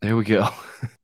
There we go.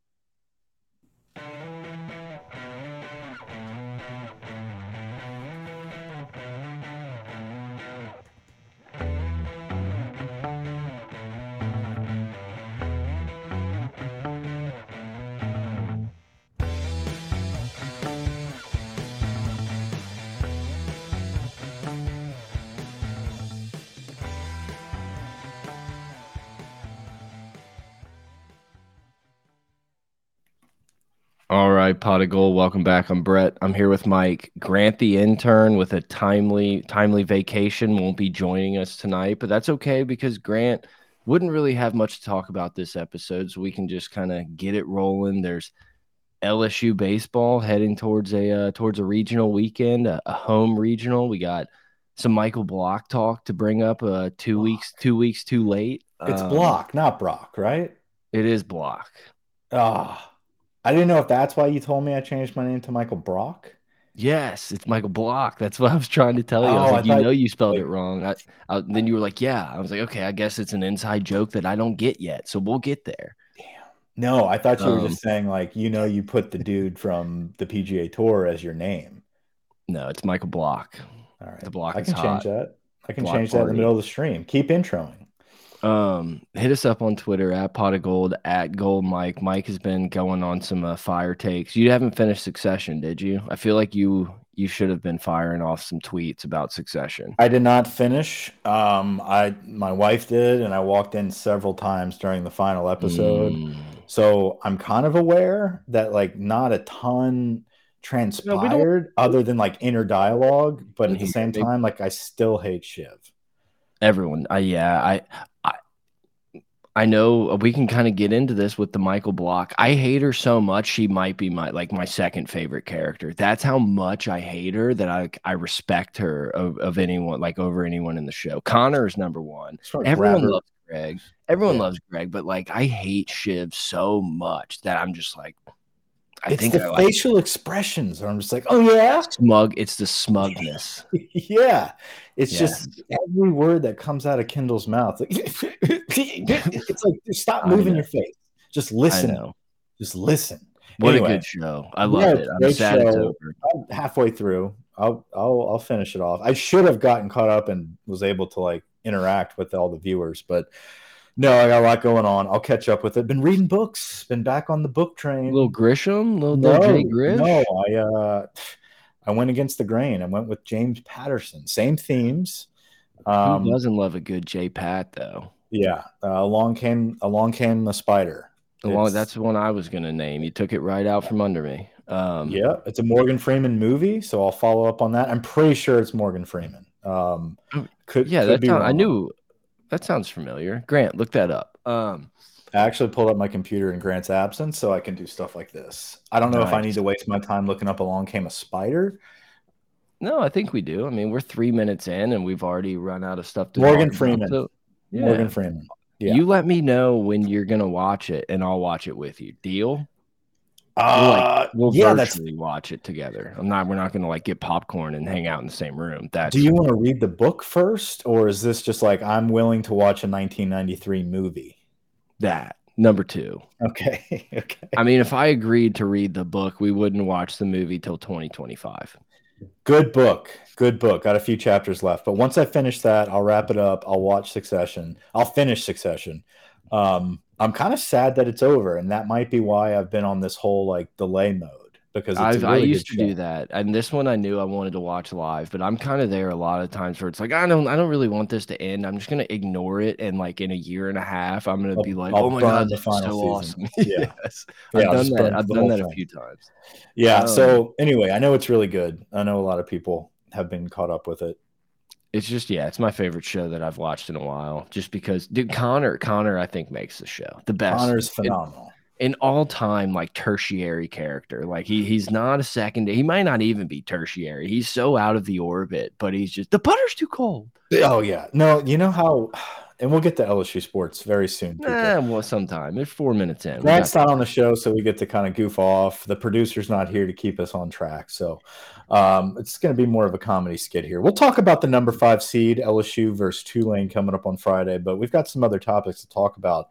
Pod of Geauxld. Welcome back. I'm Brett. I'm here with Mike. Grant, the intern, with a timely timely vacation, won't be joining us tonight, but that's okay because Grant wouldn't really have much to talk about this episode, so we can just kind of get it rolling. There's LSU baseball heading towards a uh, towards a regional weekend, a, a, home regional. We got some Michael Block talk to bring up. Uh, two Block. weeks, two weeks too late. It's um, Block, not Brock, right? It is Block. Ah. Oh. I didn't know if that's why you told me I changed my name to Michael Brock. Yes, it's Michael Block. That's what I was trying to tell you. Oh, I was like, I you know, you spelled it wrong. I, I, then you were like, yeah. I was like, okay, I guess it's an inside joke that I don't get yet. So we'll get there. Damn. No, I thought you um, were just um, saying like, you know, you put the dude from the PGA Tour as your name. No, it's Michael Block. All right, the block. I can change that. I can block change that in the middle of the stream. Keep introing. Um, hit us up on Twitter at pot of gold at gold Mike. Mike has been going on some uh, fire takes. You haven't finished Succession, did you? I feel like you you should have been firing off some tweets about Succession. I did not finish. Um, I my wife did, and I walked in several times during the final episode. Mm. So I'm kind of aware that like not a ton transpired no, other than like inner dialogue, but at the same time, like I still hate Shiv everyone. I yeah, I I know uh, we can kind of get into this with the Michael Block. I hate her so much she might be my like my second favorite character. That's how much I hate her that I I respect her of, of anyone like over anyone in the show. Connor is number one. Everyone loves Greg. Everyone yeah. loves Greg, but like I hate Shiv so much that I'm just like I it's the I facial like expressions. I'm just like, oh yeah, smug. It's the smugness. yeah, it's yeah. just every word that comes out of Kendall's mouth. Like, it's like stop moving your face. Just listen. Just listen. What anyway, a good show! I love yeah, it. I'm sad show. it's over. I'm halfway through. I'll I'll I'll finish it off. I should have gotten caught up and was able to like interact with all the viewers, but no, I got a lot going on. I'll catch up with it. Been reading books. Been back on the book train. Little Grisham, little, no, Jay Grish. No, I uh, I went against the grain. I went with James Patterson. Same themes. Um, Who doesn't love a good J Pat though? Yeah, uh, along came along came the spider. Along, that's the one I was going to name. You took it right out from under me. Um, yeah, it's a Morgan Freeman movie, so I'll follow up on that. I'm pretty sure it's Morgan Freeman. Um, oh, could yeah, could that's I knew that sounds familiar. Grant, look that up. Um, I actually pulled up my computer in Grant's absence so I can do stuff like this. I don't know nice. if I need to waste my time looking up Along Came a Spider. No, I think we do. I mean, we're three minutes in and we've already run out of stuff to Morgan Freeman. So, yeah. Morgan Freeman. Yeah. You let me know when you're gonna watch it and I'll watch it with you. Deal? Uh, we'll, like, we'll yeah, watch it together. I'm not. We're not going to like get popcorn and hang out in the same room. That. Do you want to read the book first, or is this just like I'm willing to watch a 1993 movie? That number two. Okay. okay. I mean, if I agreed to read the book, we wouldn't watch the movie till 2025. Good book. Good book. Got a few chapters left, but once I finish that, I'll wrap it up. I'll watch Succession. I'll finish Succession. Um, I'm kind of sad that it's over, and that might be why I've been on this whole like delay mode because really I used to show. do that, and this one I knew I wanted to watch live, but I'm kind of there a lot of times where it's like I don't I don't really want this to end. I'm just gonna ignore it, and like in a year and a half, I'm gonna I'll, be like, I'll oh my god, final so season. awesome. Yeah, yes. I've done that. I've done that a few times. Yeah. Um, so anyway, I know it's really good. I know a lot of people have been caught up with it. It's just yeah, it's my favorite show that I've watched in a while. Just because, dude, Connor, Connor, I think makes the show the best. Connor's phenomenal. An all-time like tertiary character. Like he he's not a second. He might not even be tertiary. He's so out of the orbit, but he's just the butter's too cold. Oh yeah, no, you know how and we'll get to LSU sports very soon. Yeah, well, sometime. It's four minutes in. Grant's not on the show, so we get to kind of goof off. The producer's not here to keep us on track, so um, it's going to be more of a comedy skit here. We'll talk about the number five seed LSU versus Tulane coming up on Friday, but we've got some other topics to talk about.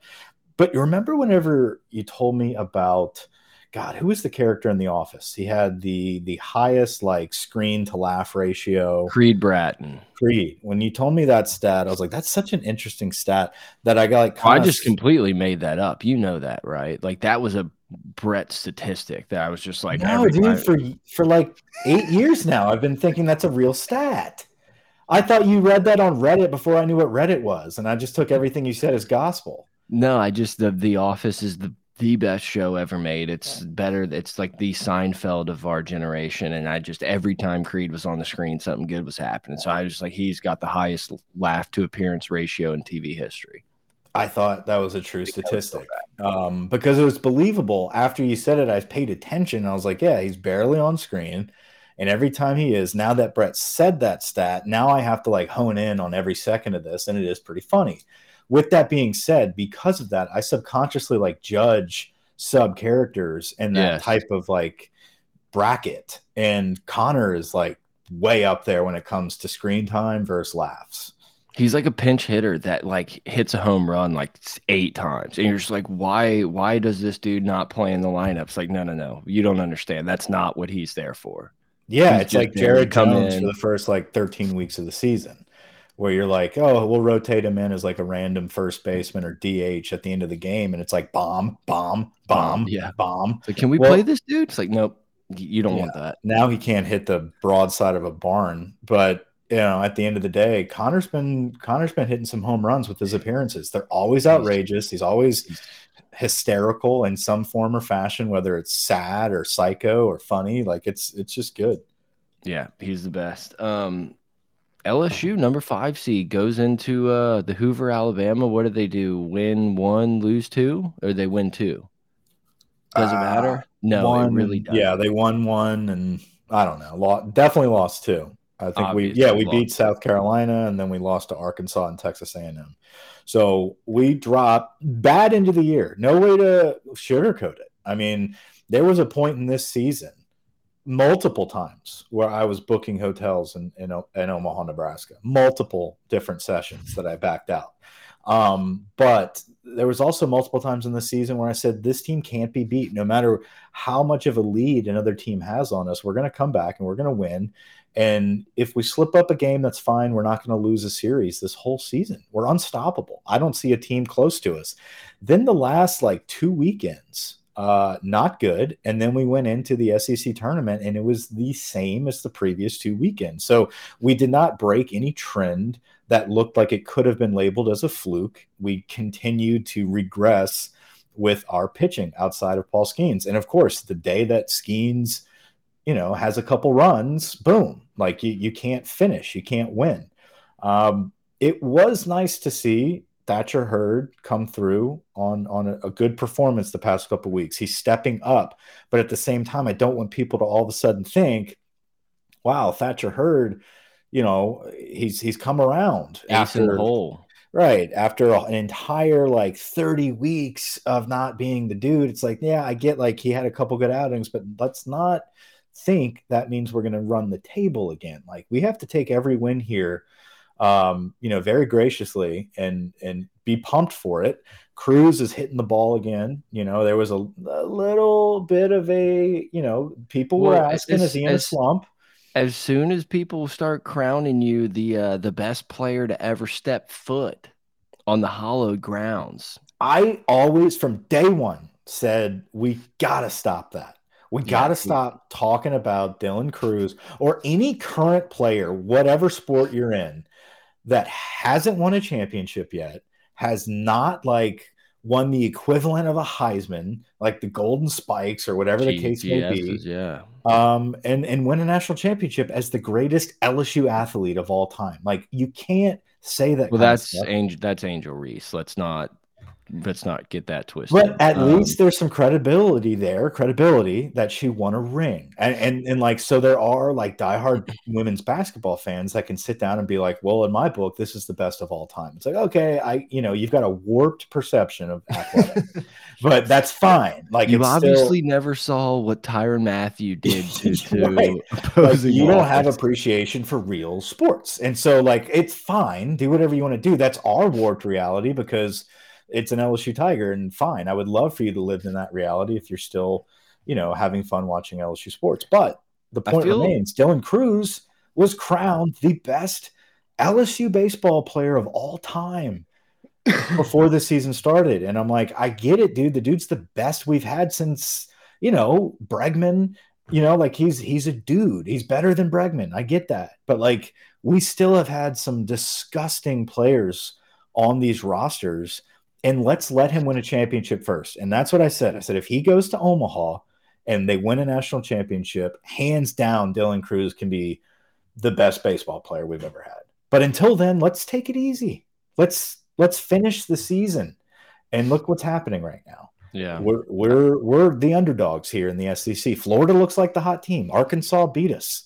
But you remember whenever you told me about God, who was the character in The Office? He had the the highest like screen to laugh ratio. Creed Bratton. Creed. When you told me that stat, I was like, that's such an interesting stat that I got like. I just completely made that up. You know that, right? Like that was a Brett statistic that I was just like, no, dude. Time. For for like eight years now, I've been thinking that's a real stat. I thought you read that on Reddit before I knew what Reddit was, and I just took everything you said as gospel. No, I just the The Office is the the best show ever made. It's better. It's like the Seinfeld of our generation. And I just every time Creed was on the screen, something good was happening. So I was like, he's got the highest laugh to appearance ratio in TV history. I thought that was a true statistic um, because it was believable. After you said it, I paid attention. I was like, yeah, he's barely on screen. And every time he is, now that Brett said that stat, now I have to like hone in on every second of this. And it is pretty funny with that being said, because of that, I subconsciously like judge sub characters and that yes. type of like bracket. And Connor is like way up there when it comes to screen time versus laughs. He's like a pinch hitter that like hits a home run like eight times, and you're just like, why? Why does this dude not play in the lineup? It's like, no, no, no, you don't understand. That's not what he's there for. Yeah, he's it's like Jared Jones in. for the first like 13 weeks of the season where you're like, oh, we'll rotate him in as like a random first baseman or DH at the end of the game, and it's like bomb, bomb, bomb, yeah, bomb. So can we well, play this dude? It's like, nope, you don't yeah, want that. Now he can't hit the broadside of a barn, but you know, at the end of the day, Connor's been Connor's been hitting some home runs with his appearances. They're always outrageous. He's always hysterical in some form or fashion, whether it's sad or psycho or funny. Like it's it's just good. Yeah, he's the best. Um, LSU number five seed goes into uh, the Hoover, Alabama. What did they do? Win one, lose two, or they win two? Does it matter? Uh, no, one, it really does. Yeah, they won one, and I don't know. Lost, definitely lost two. I think Obviously we yeah we lost. beat South Carolina, and then we lost to Arkansas and Texas A&M. So we dropped bad into the year. No way to sugarcoat it. I mean, there was a point in this season multiple times where I was booking hotels in, in, in Omaha, Nebraska, multiple different sessions that I backed out. Um, but there was also multiple times in the season where I said, this team can't be beat no matter how much of a lead another team has on us. We're going to come back and we're going to win. And if we slip up a game, that's fine. We're not going to lose a series this whole season. We're unstoppable. I don't see a team close to us. Then the last like two weekends, uh, not good. And then we went into the SEC tournament and it was the same as the previous two weekends. So we did not break any trend that looked like it could have been labeled as a fluke. We continued to regress with our pitching outside of Paul Skenes. And of course, the day that Skenes, you know, has a couple runs, boom, like you, you can't finish, you can't win. Um, it was nice to see Thatcher Hurd come through on on a, a, good performance the past couple weeks. He's stepping up, but at the same time, I don't want people to all of a sudden think, "Wow, Thatcher Hurd, you know, he's he's come around Ace after hole." Right after an entire like 30 weeks of not being the dude, it's like, yeah, I get like he had a couple good outings, but let's not think that means we're going to run the table again. Like we have to take every win here um, you know, very graciously and and be pumped for it. Crews is hitting the ball again. You know, there was a, a little bit of a, you know, people well, were asking, as, is he in a slump? As soon as people start crowning you the uh, the best player to ever step foot on the hallowed grounds, I always from day one said we gotta stop that. We got to stop talking about Dylan Crews or any current player, whatever sport you're in, that hasn't won a championship yet, has not like won the equivalent of a Heisman, like the Golden Spikes or whatever the case may be. Yeah. Um, and and win a national championship as the greatest LSU athlete of all time. Like you can't say that. Well, that's Angel. That's Angel Reese. Let's not let's not get that twisted. But at um, least there's some credibility there, credibility that she won a ring. And, and and like so there are like diehard women's basketball fans that can sit down and be like, well, in my book, this is the best of all time. It's like, okay, I you know, you've got a warped perception of athletics. but that's fine. Like you obviously still... never saw what Tyrann Mathieu did to, to right. like, you don't have appreciation for real sports. And so like it's fine, do whatever you want to do. That's our warped reality because it's an LSU Tiger, and fine. I would love for you to live in that reality if you're still, you know, having fun watching LSU sports. But the point feel... remains, Dylan Crews was crowned the best LSU baseball player of all time before the season started. And I'm like, I get it, dude. The dude's the best we've had since, you know, Bregman. You know, like he's he's a dude. He's better than Bregman. I get that. But like we still have had some disgusting players on these rosters. And let's let him win a championship first. And that's what I said. I said, if he goes to Omaha and they win a national championship, hands down, Dylan Crews can be the best baseball player we've ever had. But until then, let's take it easy. Let's let's finish the season. And look what's happening right now. Yeah. We're we're we're the underdogs here in the SEC. Florida looks like the hot team. Arkansas beat us.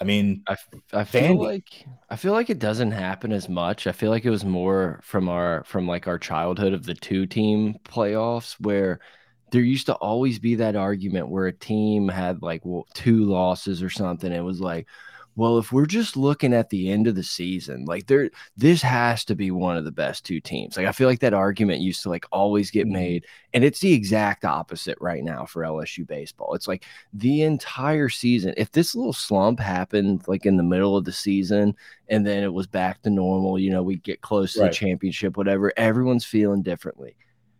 I mean, I, I feel like I feel like it doesn't happen as much. I feel like it was more from our from like our childhood of the two team playoffs where there used to always be that argument where a team had like well, two losses or something. It was like, well, if we're just looking at the end of the season, like there, this has to be one of the best two teams. Like I feel like that argument used to like always get mm-hmm. made, and it's the exact opposite right now for LSU baseball. It's like the entire season. If this little slump happened like in the middle of the season, and then it was back to normal, you know, we get close to right. the championship, whatever. Everyone's feeling differently,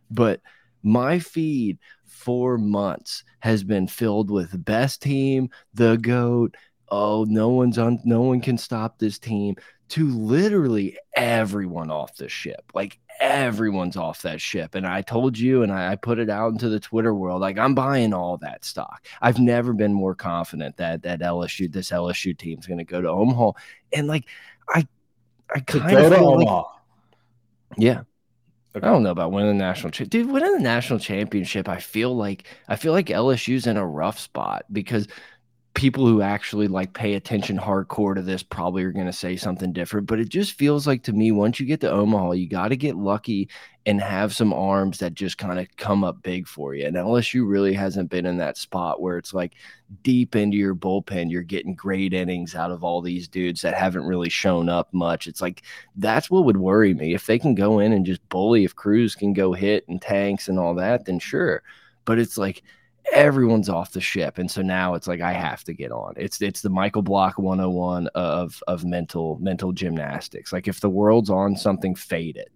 but my feed for months has been filled with best team, the goat, oh, no one's on, no one can stop this team, to literally everyone off the ship. Like everyone's off that ship. And I told you, and I, I, put it out into the Twitter world, like I'm buying all that stock. I've never been more confident that that LSU, this LSU team is going to go to Omaha. And like, I, I kind of feel like, yeah. Okay. I don't know about winning the national championship. Dude, winning the national championship, I feel like I feel like LSU's in a rough spot because people who actually like pay attention hardcore to this probably are going to say something different but it just feels like to me once you get to omaha you got to get lucky and have some arms that just kind of come up big for you and lsu really hasn't been in that spot where it's like deep into your bullpen you're getting great innings out of all these dudes that haven't really shown up much. It's like that's what would worry me. If they can go in and just bully if crews can go hit and tanks and all that then sure but it's like everyone's off the ship and so now it's like i have to get on. It's it's the michael block 101 of of mental mental gymnastics. Like if the world's on something fade it.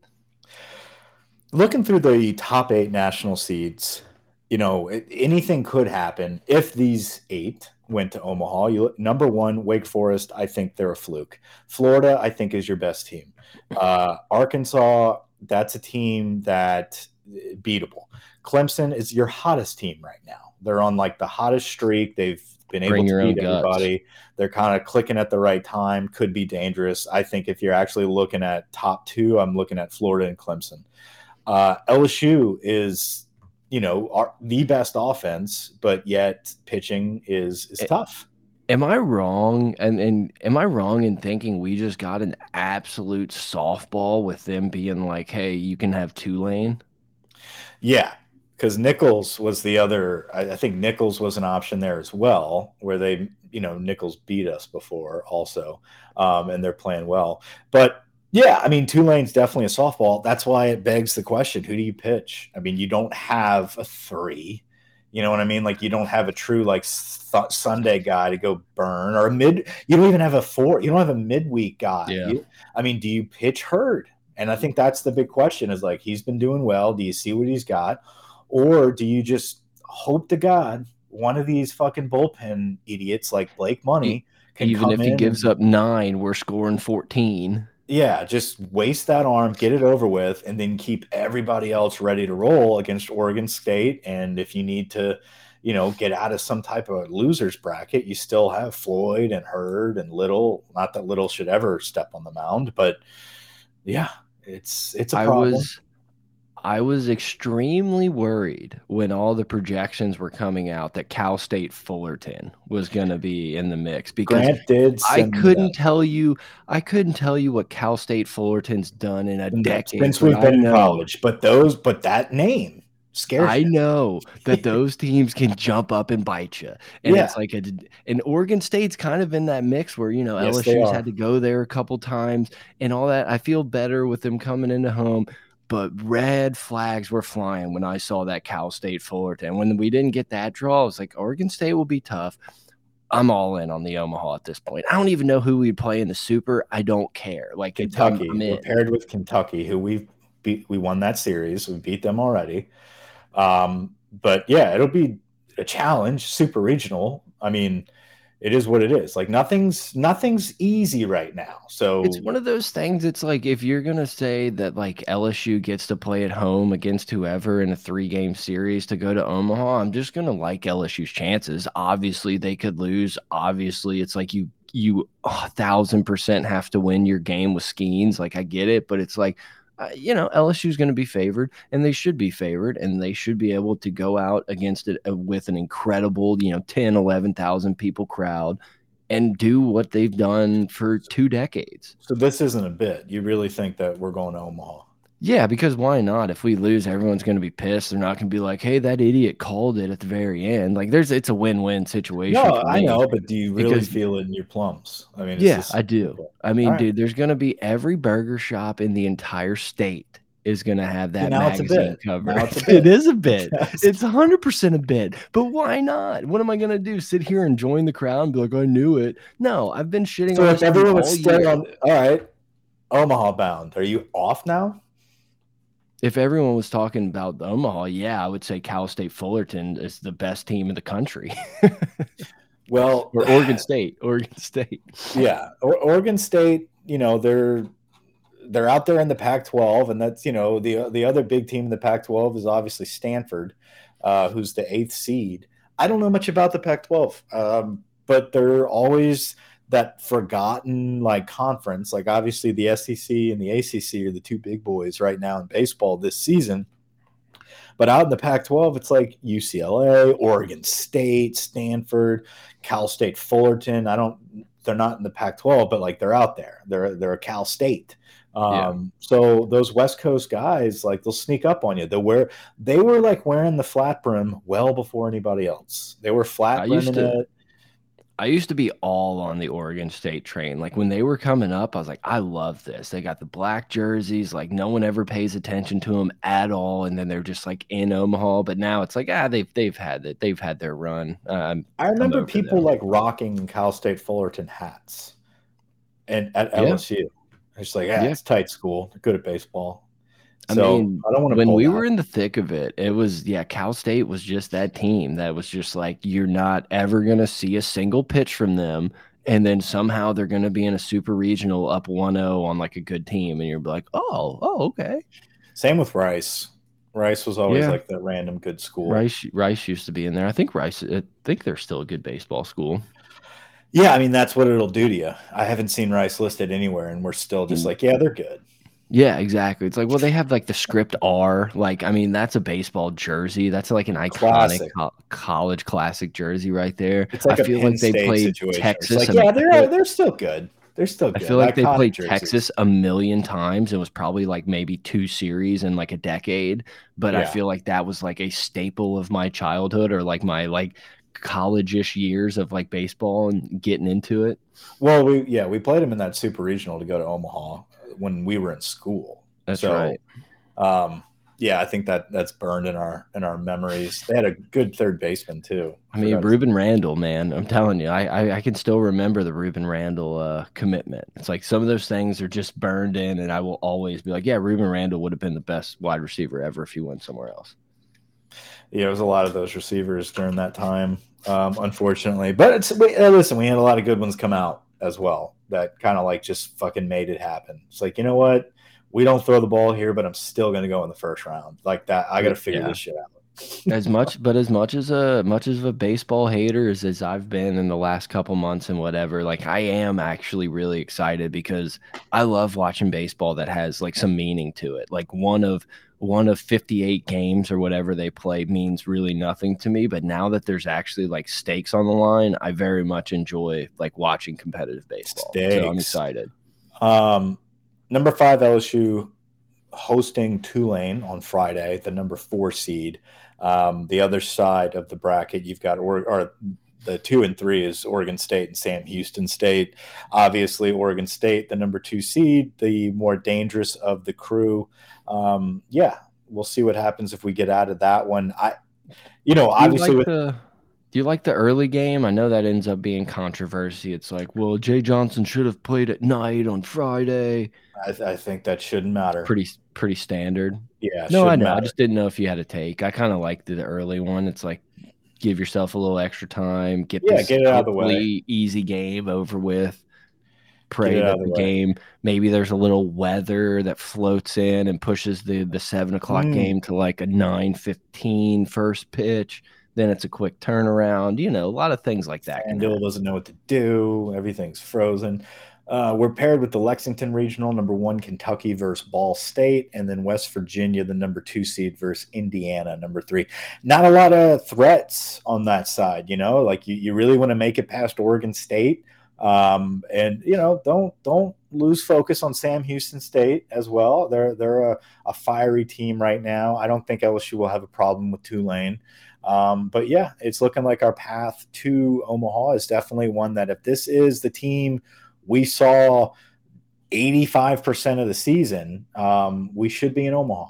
Looking through the top eight national seeds you know anything could happen. If these eight went to omaha you number one wake forest i think they're a fluke. Florida i think is your best team. Uh, arkansas that's a team that eh, beatable Clemson is your hottest team right now. They're on like the hottest streak. They've been Bring able to beat everybody. Guts. They're kind of clicking at the right time. Could be dangerous. I think if you're actually looking at top two, I'm looking at Florida and Clemson. Uh, LSU is, you know, our, the best offense, but yet pitching is is it, tough. Am I wrong? And and am I wrong in thinking we just got an absolute softball with them being like, "Hey, you can have Tulane." Yeah, because Nicholls was the other. I, I, think Nicholls was an option there as well, where they, you know, Nicholls beat us before also, um, and they're playing well. But yeah, I mean, Tulane's definitely a softball. That's why it begs the question: Who do you pitch? I mean, you don't have a three. You know what I mean? Like you don't have a true like Sunday guy to go burn or a mid. You don't even have a four. You don't have a midweek guy. Yeah. You, I mean, do you pitch Hurd? And I think that's the big question: is like he's been doing well. Do you see what he's got? Or do you just hope to God one of these fucking bullpen idiots like Blake Money can even if he gives and, up nine, we're scoring 14. Yeah, just waste that arm, get it over with, and then keep everybody else ready to roll against Oregon State. And if you need to, you know, get out of some type of losers bracket, you still have Floyd and Hurd and Little. Not that Little should ever step on the mound, but yeah, it's it's a problem. I was I was extremely worried when all the projections were coming out that Cal State Fullerton was going to be in the mix because I couldn't tell you I couldn't tell you what Cal State Fullerton's done in a decade since we've been in college. But those, but that name scares. Me. I know that those teams can jump up and bite you, and yeah. it's like a. And Oregon State's kind of in that mix where you know yes, LSU's had to go there a couple times and all that. I feel better with them coming into home but red flags were flying when I saw that Cal State Fullerton. When we didn't get that draw, I was like, Oregon State will be tough. I'm all in on the Omaha at this point. I don't even know who we'd play in the Super. I don't care. Like Kentucky, I'm, I'm paired with Kentucky, who we beat. We won that series. We beat them already. Um, but yeah, it'll be a challenge. Super regional. I mean, it is what it is. Like nothing's nothing's easy right now. So it's one of those things. It's like if you're gonna say that like LSU gets to play at home against whoever in a three game series to go to Omaha, I'm just gonna like LSU's chances. Obviously, they could lose. Obviously, it's like you you a thousand percent have to win your game with Skenes. Like I get it, but it's like uh, you know, LSU is going to be favored, and they should be favored, and they should be able to go out against it uh, with an incredible, you know, 10, 11,000 people crowd and do what they've done for two decades. So this isn't a bit. You really think that we're going to Omaha? Yeah, because why not? If we lose, everyone's going to be pissed. They're not going to be like, "Hey, that idiot called it at the very end." Like, there's it's a win-win situation. No, I know, but do you really because, feel it in your plums? I mean, yeah, I do. Okay. I mean, dude, there's going to be every burger shop in the entire state is going to have that magazine cover. it is a bit. It's 100% a bit. But why not? What am I going to do? Sit here and join the crowd and be like, I knew it? No, I've been shitting so on if everyone would stay on, all right, Omaha bound, are you off now? If everyone was talking about Omaha, yeah, I would say Cal State Fullerton is the best team in the country. well, or Oregon State, Oregon State. Yeah, or Oregon State. You know, they're they're out there in the Pac-12, and that's you know the the other big team in the Pac-12 is obviously Stanford, uh, who's the eighth seed. I don't know much about the Pac-12, um, but they're always that forgotten like conference. Like obviously the SEC and the ACC are the two big boys right now in baseball this season. But out in the Pac-12, it's like UCLA, Oregon State, Stanford, Cal State Fullerton. I don't they're not in the Pac-12, but like they're out there. They're they're a Cal State. Um, yeah. so those West Coast guys, like they'll sneak up on you. They wear they were like wearing the flat brim well before anybody else. They were flat brimming it I used to be all on the Oregon State train. Like when they were coming up, I was like, I love this. They got the black jerseys, like no one ever pays attention to them at all, and then they're just like in Omaha. But now it's like, ah, they've they've had it. They've had their run. Um, I remember people them. like rocking Cal State Fullerton hats, and at LSU, yeah. it's like, yeah, yeah, it's tight school. They're good at baseball. I so, mean, I don't want to. When we that. were in the thick of it, it was yeah. Cal State was just that team that was just like you're not ever gonna see a single pitch from them, and then somehow they're gonna be in a super regional up 1-0 on like a good team, and you're like, oh, oh, okay. Same with Rice. Rice was always yeah. like the random good school. Rice Rice used to be in there. I think Rice. I think they're still a good baseball school. Yeah, I mean that's what it'll do to you. I haven't seen Rice listed anywhere, and we're still just mm. like, yeah, they're good. Yeah, exactly. It's like, well, they have like the script R. Like, I mean, that's a baseball jersey. That's like an iconic co college classic jersey right there. It's like I feel like they played situation. Texas. Like, yeah, they're they're still good. They're still good. I feel like iconic they played jerseys. Texas a million times. It was probably like maybe two series in like a decade. But yeah. I feel like that was like a staple of my childhood or like my like college-ish years of like baseball and getting into it. Well, we yeah, we played them in that super regional to go to Omaha when we were in school. That's so, right. Um, yeah, I think that that's burned in our in our memories. They had a good third baseman too. I mean, Rueben Randle, man, I'm telling you, I, I, I can still remember the Rueben Randle uh, commitment. It's like some of those things are just burned in, and I will always be like, yeah, Rueben Randle would have been the best wide receiver ever if he went somewhere else. Yeah, it was a lot of those receivers during that time, um, unfortunately. But it's we, uh, listen, we had a lot of good ones come out as well that kind of like just fucking made it happen. It's like, you know what? We don't throw the ball here, but I'm still going to go in the first round. Like that, I got to figure yeah. this shit out. as much, but as much as a much as a baseball hater as, as I've been in the last couple months and whatever, like I am actually really excited because I love watching baseball that has like some meaning to it. Like one of one of 58 games or whatever they play means really nothing to me. But now that there's actually like stakes on the line, I very much enjoy like watching competitive baseball. Stakes. So I'm excited. Um, number five LSU hosting Tulane on Friday, the number four seed. Um, the other side of the bracket, you've got or, or the two and three is Oregon State and Sam Houston State. Obviously, Oregon State, the number two seed, the more dangerous of the crew. Um, yeah, we'll see what happens if we get out of that one. I, you know, obviously like with the, do you like the early game? I know that ends up being controversy. It's like, well, Jay Johnson should have played at night on Friday. I, th I think that shouldn't matter. Pretty pretty standard. Yeah. No, I know. matter. I just didn't know if you had a take. I kind of liked the early one. It's like give yourself a little extra time, get Yeah, this get it out of the way. easy game over with. Pray that the the game maybe there's a little weather that floats in and pushes the the seven o'clock Mm. game to like a 9 15 first pitch. Then it's a quick turnaround. You know, a lot of things like that. FanDuel doesn't know what to do. Everything's frozen. Uh, we're paired with the Lexington Regional, number one, Kentucky versus Ball State, and then West Virginia, the number two seed versus Indiana, number three. Not a lot of threats on that side, you know. Like you, you really want to make it past Oregon State, um, and you know, don't don't lose focus on Sam Houston State as well. They're they're a, a fiery team right now. I don't think LSU will have a problem with Tulane. Um, but yeah, it's looking like our path to Omaha is definitely one that if this is the team we saw 85% of the season, um, we should be in Omaha.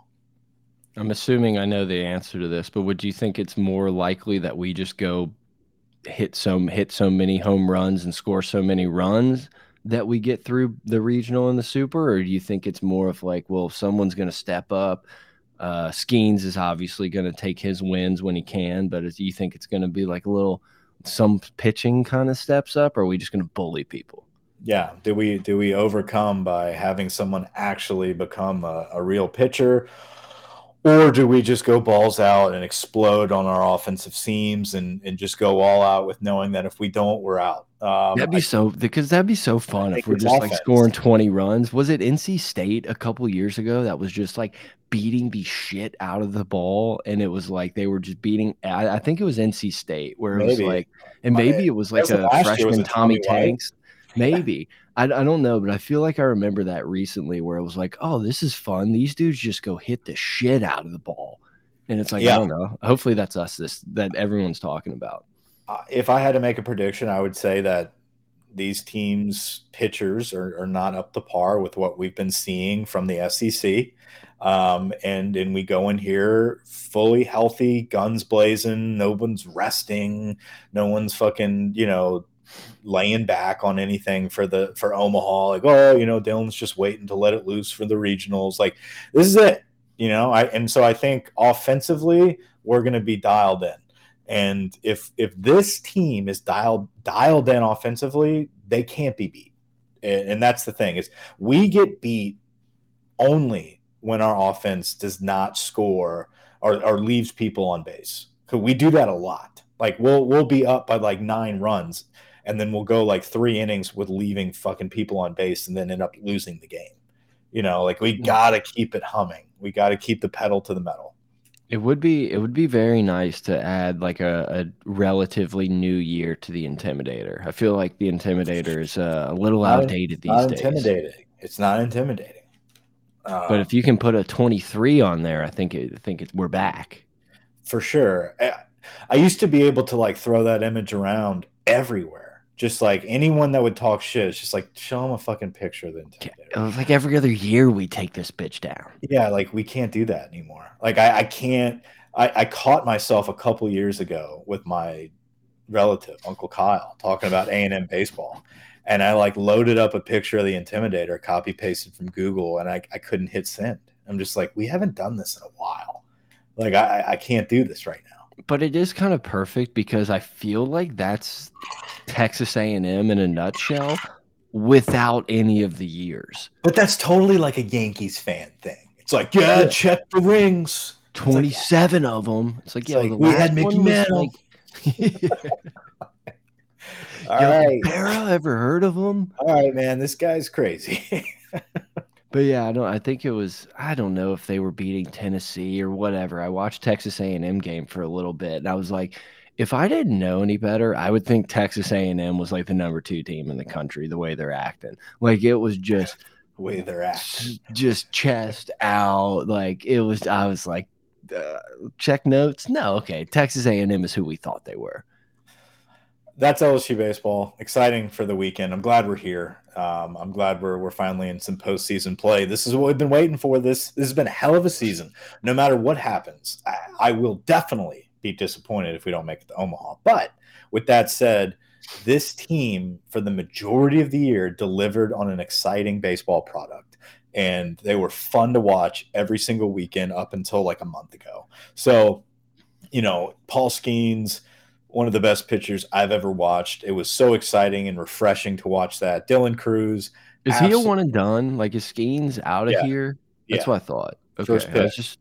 I'm assuming I know the answer to this, but would you think it's more likely that we just go hit so hit so many home runs and score so many runs that we get through the regional and the super, or do you think it's more of like, well, if someone's going to step up? Uh, Skenes is obviously going to take his wins when he can, but do you think it's going to be like a little some pitching kind of steps up, or are we just going to bully people? Yeah, do we do we overcome by having someone actually become a, a real pitcher, or do we just go balls out and explode on our offensive seams and and just go all out with knowing that if we don't, we're out? Um, That'd be I- so because that'd be so fun if we're just like scoring 20 runs. Was it NC State a couple years ago that was just like beating the shit out of the ball? And it was like they were just beating I, I think it was NC State where it was like and maybe it was like a year, was freshman Tommy, Tommy Tanks. Maybe. I, I don't know, but I feel like I remember that recently where it was like, oh, this is fun. These dudes just go hit the shit out of the ball. And it's like, Yeah. I don't know. Hopefully that's us this that everyone's talking about. uh, if I had to make a prediction, I would say that these teams' pitchers are, are not up to par with what we've been seeing from the SEC. Um, and and we go in here fully healthy, guns blazing, no one's resting, no one's fucking, you know, laying back on anything for the for Omaha. Like, oh, you know, Dylan's just waiting to let it loose for the regionals. Like, this is it. You know, I and so I think offensively, we're gonna be dialed in. And if if this team is dialed dialed in offensively, they can't be beat. And, and that's the thing is we get beat only when our offense does not score or, or leaves people on base. Cause we do that a lot. Like we'll we'll be up by like nine runs, and then we'll go like three innings with leaving fucking people on base, and then end up losing the game. You know, like we gotta keep it humming. We gotta keep the pedal to the metal. It would be it would be very nice to add like a, a relatively new year to the Intimidator. I feel like the Intimidator is uh, a little Not- outdated these Not days. intimidating. It's not intimidating. Uh, But if you can put a 23 on there, I think it, I think it, we're back. for sure. I, I used to be able to like throw that image around everywhere. Just like anyone that would talk shit, it's just like show them a fucking picture of the intimidator. Like every other year we take this bitch down. Yeah, like we can't do that anymore. Like I, I can't. I, I caught myself a couple years ago with my relative Uncle Kyle talking about A and M baseball, and I like loaded up a picture of the intimidator, copy pasted from Google, and I, I couldn't hit send. I'm just like, we haven't done this in a while. Like I, I can't do this right now. But it is kind of perfect because I feel like that's Texas A&M in a nutshell without any of the years. But that's totally like a Yankees fan thing. It's like, yeah, Yeah. check the rings. like- 27 of them. It's like, It's yeah, like, we had Mickey Mantle. like- All Yo, right, Barra, ever heard of him? all right, man. This guy's crazy. But yeah, I don't. I think it was. I don't know if they were beating Tennessee or whatever. I watched Texas A and M game for a little bit, and I was like, if I didn't know any better, I would think Texas A and M was like the number two team in the country. The way they're acting, like it was just, the way they're acting, just chest out. Like it was. I was like, uh, check notes. No, okay. Texas A and M is who we thought they were. That's LSU baseball. Exciting for the weekend. I'm glad we're here. Um, I'm glad we're we're finally in some postseason play. This is what we've been waiting for. This this has been a hell of a season. No matter what happens, I, I will definitely be disappointed if we don't make it to Omaha. But with that said, this team for the majority of the year delivered on an exciting baseball product and they were fun to watch every single weekend up until like a month ago. So, you know, Paul Skenes, one of the best pitchers I've ever watched. It was so exciting and refreshing to watch that. Dylan Crews. Is he a one and done? Like is Skenes out of yeah. here? That's yeah. what I thought. Okay. First pitch. Just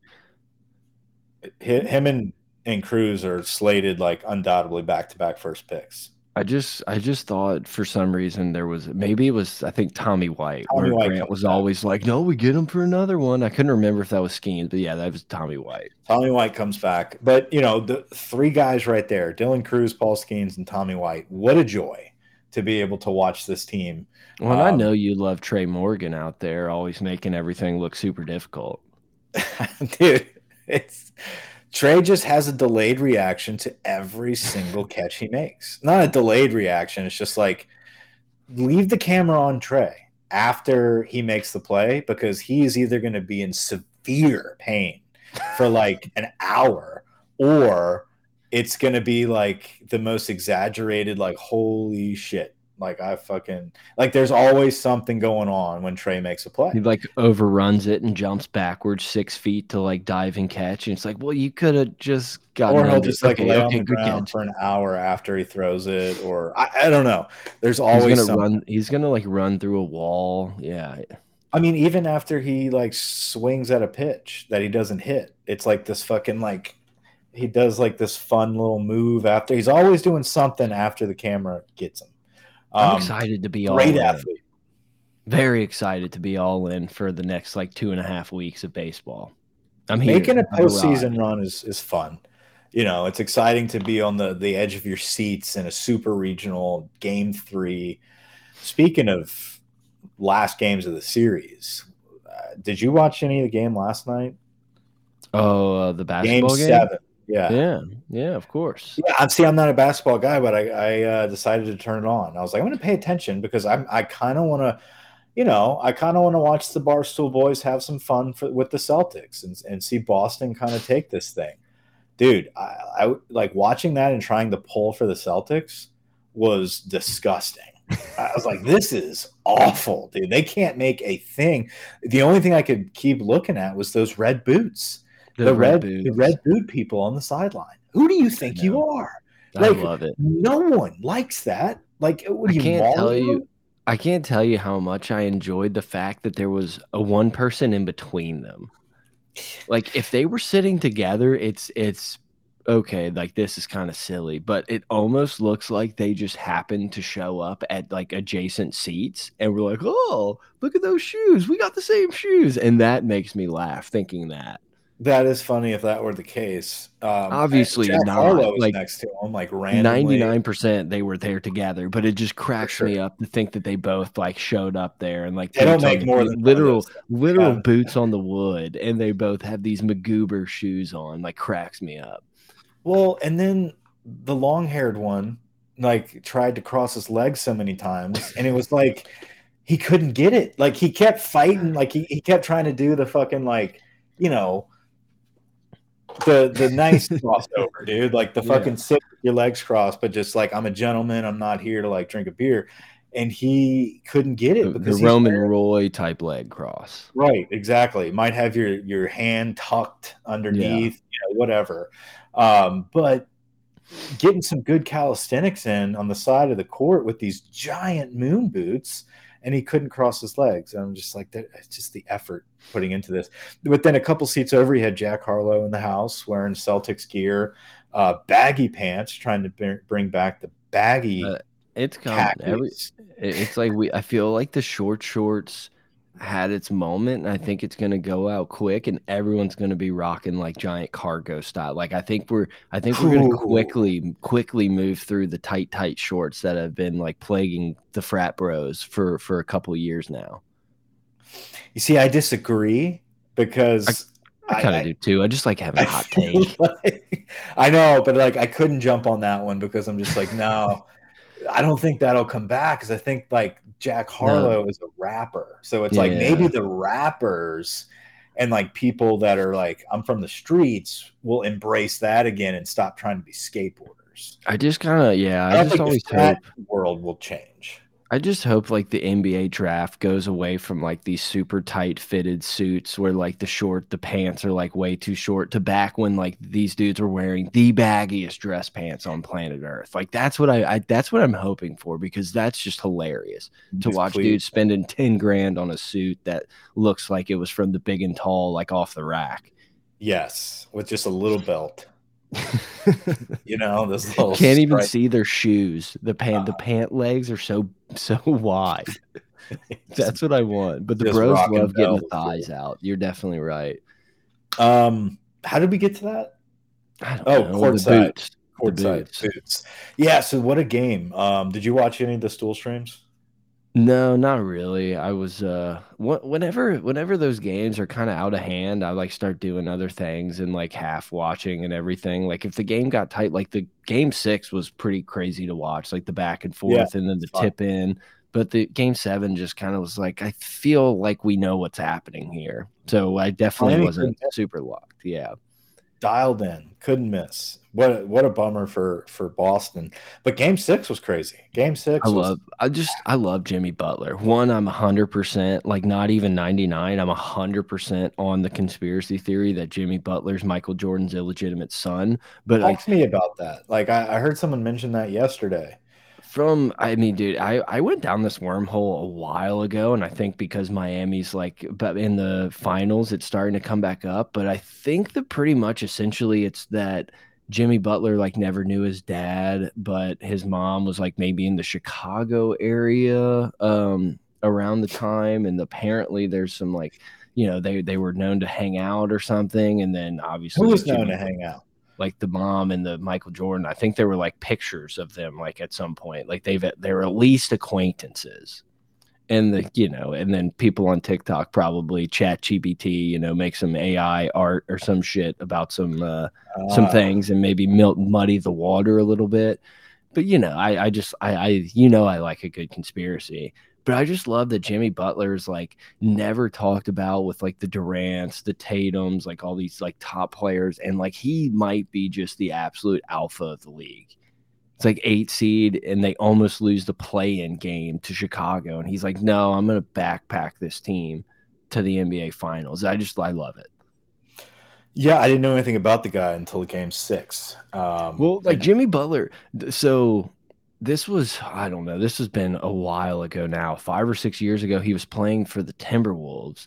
him and and Crews are slated like undoubtedly back to back first picks. I just I just thought for some reason there was maybe it was I think Tommy White Tommy where White Grant was always like, no, we get him for another one. I couldn't remember if that was Skenes, but yeah, that was Tommy White. Tommy White comes back, but you know the three guys right there: Dylan Crews Paul Skenes, and Tommy White. What a joy to be able to watch this team. Well, um, I know you love Trey Morgan out there, always making everything look super difficult. Dude, it's Trey just has a delayed reaction to every single catch he makes. Not a delayed reaction. It's just like leave the camera on Trey after he makes the play because he is either going to be in severe pain for like an hour or it's going to be like the most exaggerated, like, holy shit. Like I fucking like there's always something going on when Trey makes a play. He like overruns it and jumps backwards six feet to like dive and catch. And it's like, well, you could have just got Or he'll just like okay, lay okay, on the ground catch. for an hour after he throws it, or I, I don't know. There's always he's gonna something. run he's gonna like run through a wall. Yeah. I mean, even after he like swings at a pitch that he doesn't hit, it's like this fucking like he does like this fun little move after he's always doing something after the camera gets him. I'm um, excited to be all great in. athlete. Very excited to be all in for the next like two and a half weeks of baseball. I'm here. Making a postseason run is is fun. You know, it's exciting to be on the the edge of your seats in a super regional game three. Speaking of last games of the series, uh, did you watch any of the game last night? Oh, uh, the basketball game, game? seven. Yeah. Yeah. Yeah, of course. Yeah. See, I'm not a basketball guy, but I, I uh, decided to turn it on. I was like, I'm going to pay attention because I'm, I kind of want to, you know, I kind of want to watch the Barstool boys have some fun for, with the Celtics and, and see Boston kind of take this thing. Dude, I, I like watching that and trying to pull for the Celtics was disgusting. I was like, this is awful, dude. They can't make a thing. The only thing I could keep looking at was those red boots the, the red, red the red boot people on the sideline. Who do you think you are? Like, I love it. No one likes that. Like, what do I can't tell you. I can't tell you how much I enjoyed the fact that there was a one person in between them. Like, if they were sitting together, it's it's okay. Like, this is kind of silly, but it almost looks like they just happened to show up at like adjacent seats, and we're like, oh, look at those shoes. We got the same shoes, and that makes me laugh thinking that. That is funny if that were the case. Um, Obviously Jack not. Harlow like next to him, like ninety nine percent they were there together, but it just cracks sure. me up to think that they both like showed up there and like they don't make more than literal literal yeah. boots on the wood, and they both have these Magoober shoes on. Like cracks me up. Well, and then the long haired one like tried to cross his legs so many times, and it was like he couldn't get it. Like he kept fighting, like he, he kept trying to do the fucking like you know the the nice crossover, dude. Like the fucking yeah. sit with your legs crossed, but just like I'm a gentleman. I'm not here to like drink a beer. And he couldn't get it because the Roman Roy type leg cross. Right, exactly. Might have your your hand tucked underneath, yeah. you know, whatever. Um, but getting some good calisthenics in on the side of the court with these giant moon boots and he couldn't cross his legs. And I'm just like, that, it's just the effort putting into this. But then a couple seats over, he had Jack Harlow in the house wearing Celtics gear, uh, baggy pants, trying to bring back the baggy. Uh, it's coming. Every, it's like we. I feel like the short shorts had its moment and I think it's going to go out quick and everyone's going to be rocking like giant cargo style. Like I think we're I think we're going to quickly quickly move through the tight tight shorts that have been like plaguing the frat bros for for a couple years now. You see I disagree because I, I kind of do too. I just like having a hot take. Like, I know, but like I couldn't jump on that one because I'm just like no I don't think that'll come back because I think like Jack Harlow no. is a rapper. So it's yeah. like maybe the rappers and like people that are like, I'm from the streets will embrace that again and stop trying to be skateboarders. I just kind of, yeah, I, I just always hope world will change. I just hope like the NBA draft goes away from like these super tight fitted suits where like the short, the pants are like way too short to back when like these dudes were wearing the baggiest dress pants on planet Earth. Like that's what I, I that's what I'm hoping for because that's just hilarious to watch please. dudes spending 10 grand on a suit that looks like it was from the big and tall, like off the rack. Yes, with just a little belt. you know, this little can't even see their shoes. The pant, uh, the pant legs are so so wide. That's what I want. But the bros love getting the thighs out. You're definitely right. Um, how did we get to that? oh, know. courtside. Boots. Courtside boots. boots. Yeah. So what a game. Um, did you watch any of the stool streams? No, not really. I was uh whenever whenever those games are kind of out of hand, I like start doing other things and like half watching and everything. Like if the game got tight, like the game 6 was pretty crazy to watch, like the back and forth yeah, and then the tip in. But the game 7 just kind of was like I feel like we know what's happening here. So I definitely wasn't super locked. Yeah. Dialed in, couldn't miss what what a bummer for for Boston. But Game Six was crazy. Game Six. I love. I just I love Jimmy Butler. One, I'm hundred percent like not even ninety nine. I'm hundred percent on the conspiracy theory that Jimmy Butler's Michael Jordan's illegitimate son. But talk like, to me about that. Like I, I heard someone mention that yesterday from I mean, dude, I I went down this wormhole a while ago, and I think because Miami's like, but in the finals, it's starting to come back up. But I think that pretty much essentially it's that Jimmy Butler like never knew his dad, but his mom was like maybe in the Chicago area um, around the time, and apparently there's some like you know they they were known to hang out or something, and then obviously who was known to hang out like the mom and the Michael Jordan. I think there were like pictures of them like at some point, like they've they're at least acquaintances. And the you know and then people on tiktok probably chat gpt you know make some ai art or some shit about some uh, uh, some things and maybe milk muddy the water a little bit. But you know i i just i i you know i like a good conspiracy but i just love that jimmy butler's like never talked about with like the durants the tatums like all these like top players and like he might be just the absolute alpha of the league it's like eight seed and they almost lose the play-in game to Chicago. And he's like, no, I'm going to backpack this team to the NBA finals. I just, I love it. Yeah, I didn't know anything about the guy until game six. Um, well, like Jimmy Butler. So this was, I don't know, this has been a while ago now, five or six years ago. He was playing for the Timberwolves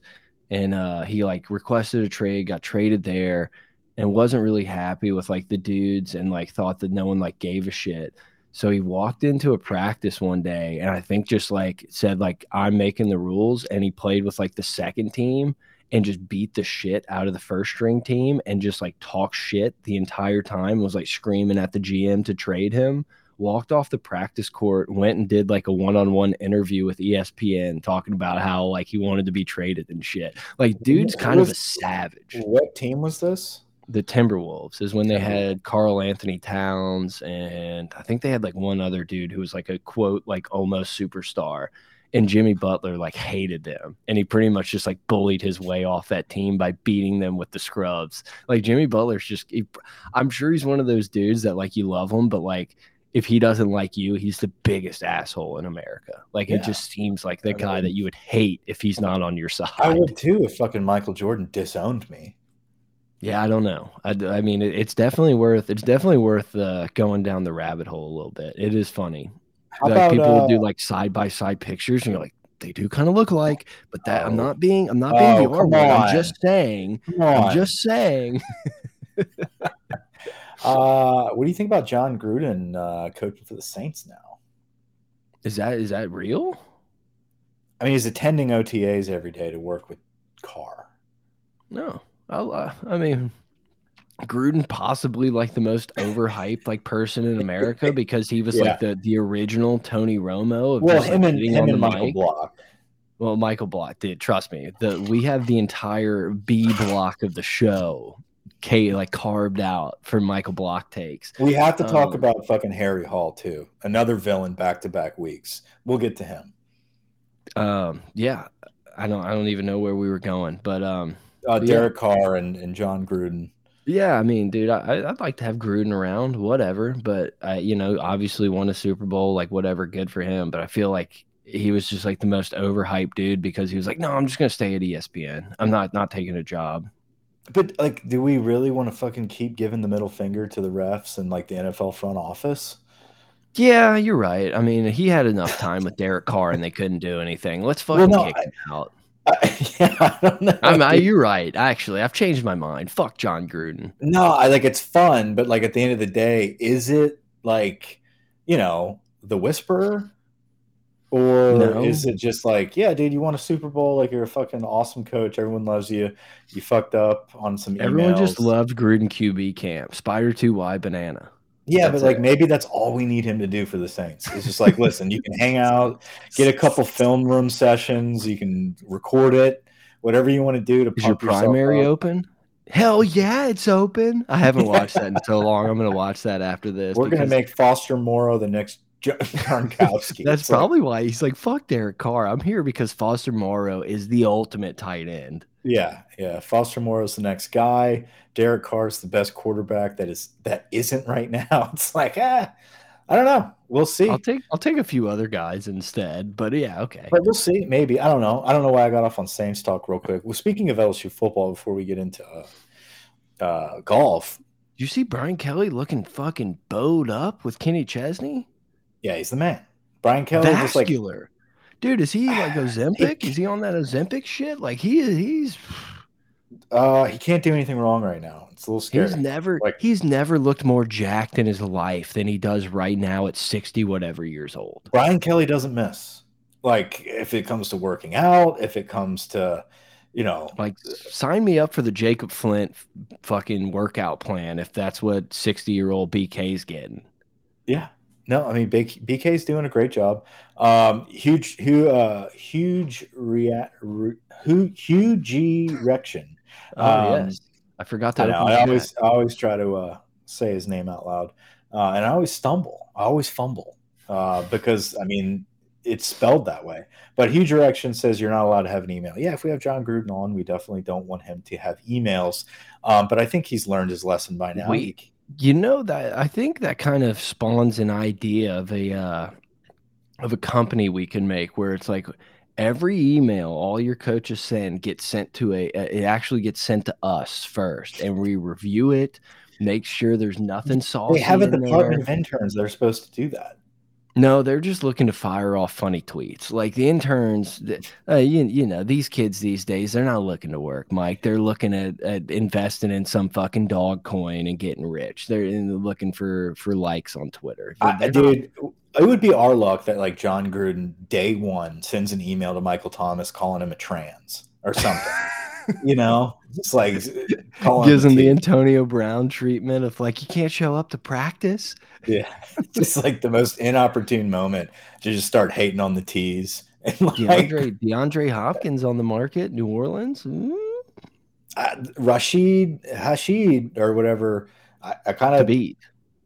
and uh, he like requested a trade, got traded there and wasn't really happy with like the dudes and like thought that no one like gave a shit. So he walked into a practice one day and I think just like said like I'm making the rules and he played with like the second team and just beat the shit out of the first string team and just like talk shit the entire time was like screaming at the GM to trade him walked off the practice court went and did like a one-on-one interview with ESPN talking about how like he wanted to be traded and shit. Like dude's kind of a savage. what team was this? The Timberwolves is when they had Karl-Anthony Towns and I think they had like one other dude who was like a quote like almost superstar and Jimmy Butler like hated them and he pretty much just like bullied his way off that team by beating them with the scrubs. Like Jimmy Butler's just he, I'm sure he's one of those dudes that like you love him but like if he doesn't like you, he's the biggest asshole in America. Like yeah. it just seems like the guy that you would hate if he's not on your side. I would too if fucking Michael Jordan disowned me. Yeah, I don't know. I, I mean, it, it's definitely worth it's definitely worth uh, going down the rabbit hole a little bit. It is funny. How like about, people uh, do like side by side pictures, and you're like, they do kind of look like, but that oh, I'm not being I'm not being oh, the R I'm just saying. I'm just saying. uh, what do you think about Jon Gruden uh, coaching for the Saints now? Is that is that real? I mean, he's attending OTAs every day to work with Carr. No. Uh, I mean, Gruden possibly like the most overhyped like person in America because he was yeah. like the the original Tony Romo. well, him like, and him and Michael mic. Block. Well, Michael Block did. Trust me. The we have the entire B block of the show K like carved out for Michael Block takes. We have to talk um, about fucking Harry Hall too. Another villain back to back weeks. We'll get to him. Um, yeah, I don't, I don't even know where we were going, but um, uh, Derek yeah. Carr and, and Jon Gruden. Yeah, I mean, dude, I, I'd like to have Gruden around, whatever. But I, you know, obviously won a Super Bowl, like whatever, good for him. But I feel like he was just like the most overhyped dude because he was like, no, I'm just gonna stay at ESPN. I'm not not taking a job. But like, do we really want to fucking keep giving the middle finger to the refs and like the NFL front office? Yeah, you're right. I mean, he had enough time with Derek Carr and they couldn't do anything. Let's fucking well, no, kick I, him out. I, yeah, I don't know. I'm, I, you're right. Actually, I've changed my mind. Fuck Jon Gruden. No, I like it's fun, but like at the end of the day, is it like, you know, the whisperer? Or no. is it just like, yeah, dude, you won a Super Bowl, like you're a fucking awesome coach, everyone loves you. You fucked up on some Everyone just loved Gruden QB camp. Spider 2Y banana. Yeah, that's but like it. maybe that's all we need him to do for the Saints. It's just like, listen, you can hang out, get a couple film room sessions, you can record it, whatever you want to do to. Is your primary open? Hell yeah, it's open. I haven't watched that in so long. I'm gonna watch that after this. We're gonna make Foster Moreau the next Gronkowski. That's probably why he's like, fuck Derek Carr. I'm here because Foster Moreau is the ultimate tight end. Yeah, yeah. Foster Moreau is the next guy. Derek Carr is the best quarterback that is that isn't right now. It's like, ah, I don't know. We'll see. I'll take I'll take a few other guys instead. But yeah, okay. But we'll see. Maybe I don't know. I don't know why I got off on Saints talk real quick. Well, speaking of LSU football, before we get into uh, uh, golf, you see Brian Kelly looking fucking bowed up with Kenny Chesney? Yeah, he's the man. Brian Kelly Vascular. like Dude, is he like Ozempic? is he on that Ozempic shit? Like he is he's uh he can't do anything wrong right now. It's a little scary. He's never like, he's never looked more jacked in his life than he does right now at 60 whatever years old. Brian Kelly doesn't miss. Like if it comes to working out, if it comes to you know, like sign me up for the Jacob Flint fucking workout plan if that's what 60 year old BK's getting. Yeah, no, I mean BK is doing a great job. Um, huge, huge, uh, huge react, re, huge erection. Oh um, yes, I forgot that. I, I always, I always try to uh, say his name out loud, uh, and I always stumble. I always fumble uh, because I mean it's spelled that way. But huge erection says you're not allowed to have an email. Yeah, if we have Jon Gruden on, we definitely don't want him to have emails. Um, but I think he's learned his lesson by now. We you know that I think that kind of spawns an idea of a uh, of a company we can make where it's like every email all your coaches send gets sent to a it actually gets sent to us first and we review it make sure there's nothing saucy they have a department of interns that are supposed to do that no, they're just looking to fire off funny tweets. Like the interns, uh, you, you know, these kids these days, they're not looking to work, Mike. They're looking at, at investing in some fucking dog coin and getting rich. They're looking for for likes on Twitter. I, dude, it would be our luck that like Jon Gruden day one sends an email to Michael Thomas calling him a trans or something. you know, it's like gives him the Antonio Brown treatment of like you can't show up to practice. Yeah, just like the most inopportune moment to just start hating on the tees. And like, DeAndre DeAndre Hopkins on the market, New Orleans. Mm. Rashid Hashid or whatever. I, I kind of beat.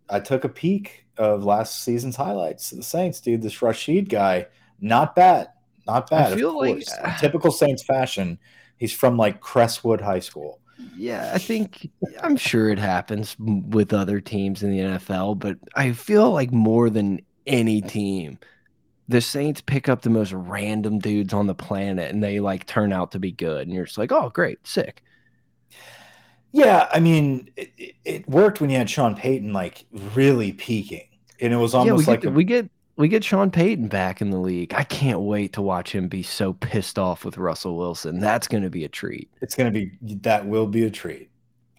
I took a peek of last season's highlights. The Saints, dude, this Rashid guy, not bad, not bad. I feel like typical Saints fashion He's from like Crestwood High School. Yeah, I think I'm sure it happens with other teams in the NFL, but I feel like more than any team, the Saints pick up the most random dudes on the planet and they like turn out to be good. And you're just like, oh, great, sick. Yeah, I mean, it, it worked when you had Sean Payton like really peaking, and it was almost yeah, like a, we get we get Sean Payton back in the league. I can't wait to watch him be so pissed off with Russell Wilson. That's going to be a treat. It's going to be that will be a treat.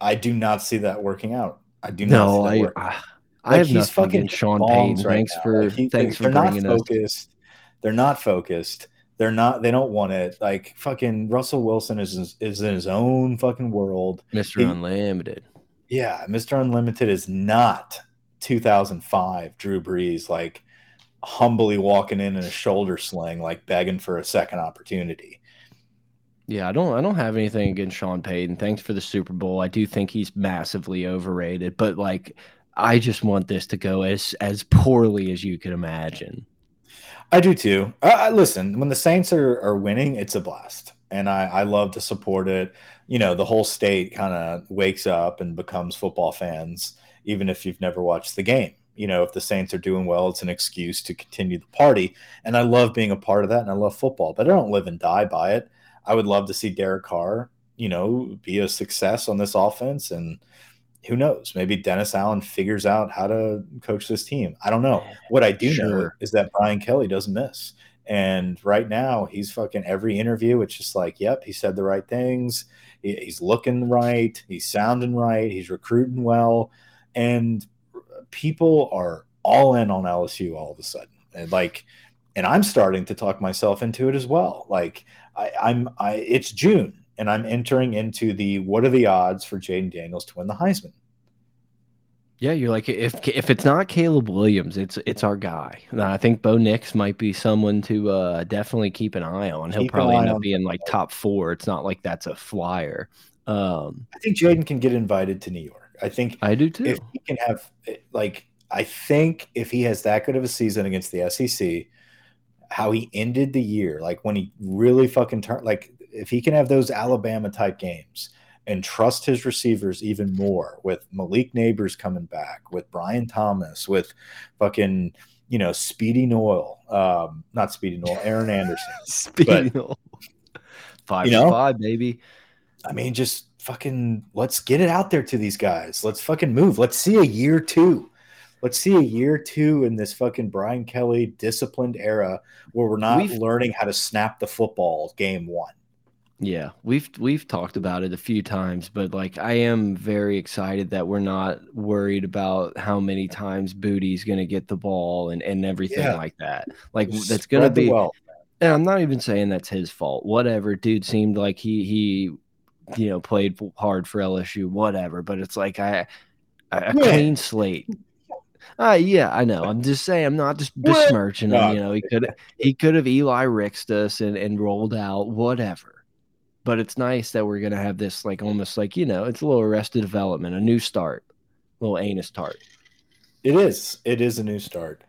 I do not see that working out. I do not. No, I, ah, I, I have he's fucking Sean Payton. Right thanks now. for like he, thanks for bringing not focused. Us. They're not focused. They're not. They don't want it. Like fucking Russell Wilson is is in his own fucking world. Mister Unlimited. Yeah, Mister Unlimited is not 2005 Drew Brees. Like humbly walking in in a shoulder sling, like begging for a second opportunity. Yeah, I don't I don't have anything against Sean Payton. Thanks for the Super Bowl. I do think he's massively overrated, but like I just want this to go as as poorly as you could imagine. I do too. Uh, listen, when the Saints are, are winning, it's a blast, and I, I love to support it. You know, the whole state kind of wakes up and becomes football fans, even if you've never watched the game. You know, if the Saints are doing well, it's an excuse to continue the party, and I love being a part of that, and I love football, but I don't live and die by it. I would love to see Derek Carr, you know, be a success on this offense. And who knows? Maybe Dennis Allen figures out how to coach this team. I don't know. What I do sure. know is that Brian Kelly doesn't miss. And right now, he's fucking every interview. It's just like, yep, he said the right things. he's looking right. He's sounding right. He's recruiting well. And people are all in on LSU all of a sudden. And like, and I'm starting to talk myself into it as well. Like, I, I'm I it's June and I'm entering into the what are the odds for Jayden Daniels to win the Heisman? Yeah, you're like if if it's not Caleb Williams, it's it's our guy. I think Bo Nix might be someone to uh, definitely keep an eye on. He'll keep probably end up being like top four. It's not like that's a flyer. Um, I think Jayden can get invited to New York. I think I do too. If he can have like, I think if he has that good of a season against the SEC, how he ended the year, like when he really fucking turned, like if he can have those Alabama type games and trust his receivers even more with Malik Nabers coming back, with Brian Thomas, with fucking, you know, Speedy Noil, um, not Speedy Noil, Aaron Anderson. Speedy Noil. Five you know, five, baby. I mean, just fucking let's get it out there to these guys. Let's fucking move. Let's see a year two let's see a year two in this fucking Brian Kelly disciplined era where we're not we've, learning how to snap the football game one. Yeah, we've we've talked about it a few times, but like I am very excited that we're not worried about how many times Booty's going to get the ball and and everything yeah. like that. Like Just that's going to be. And I'm not even saying that's his fault. Whatever, dude seemed like he he, you know, played hard for LSU. Whatever, but it's like I a yeah. clean slate uh, yeah, I know. I'm just saying. I'm not just besmirching him. You know, he could he could have Eli Ricked us and and rolled out whatever. But it's nice that we're gonna have this like almost like you know it's a little arrested development, a new start, a little anus tart. It is. It is a new start.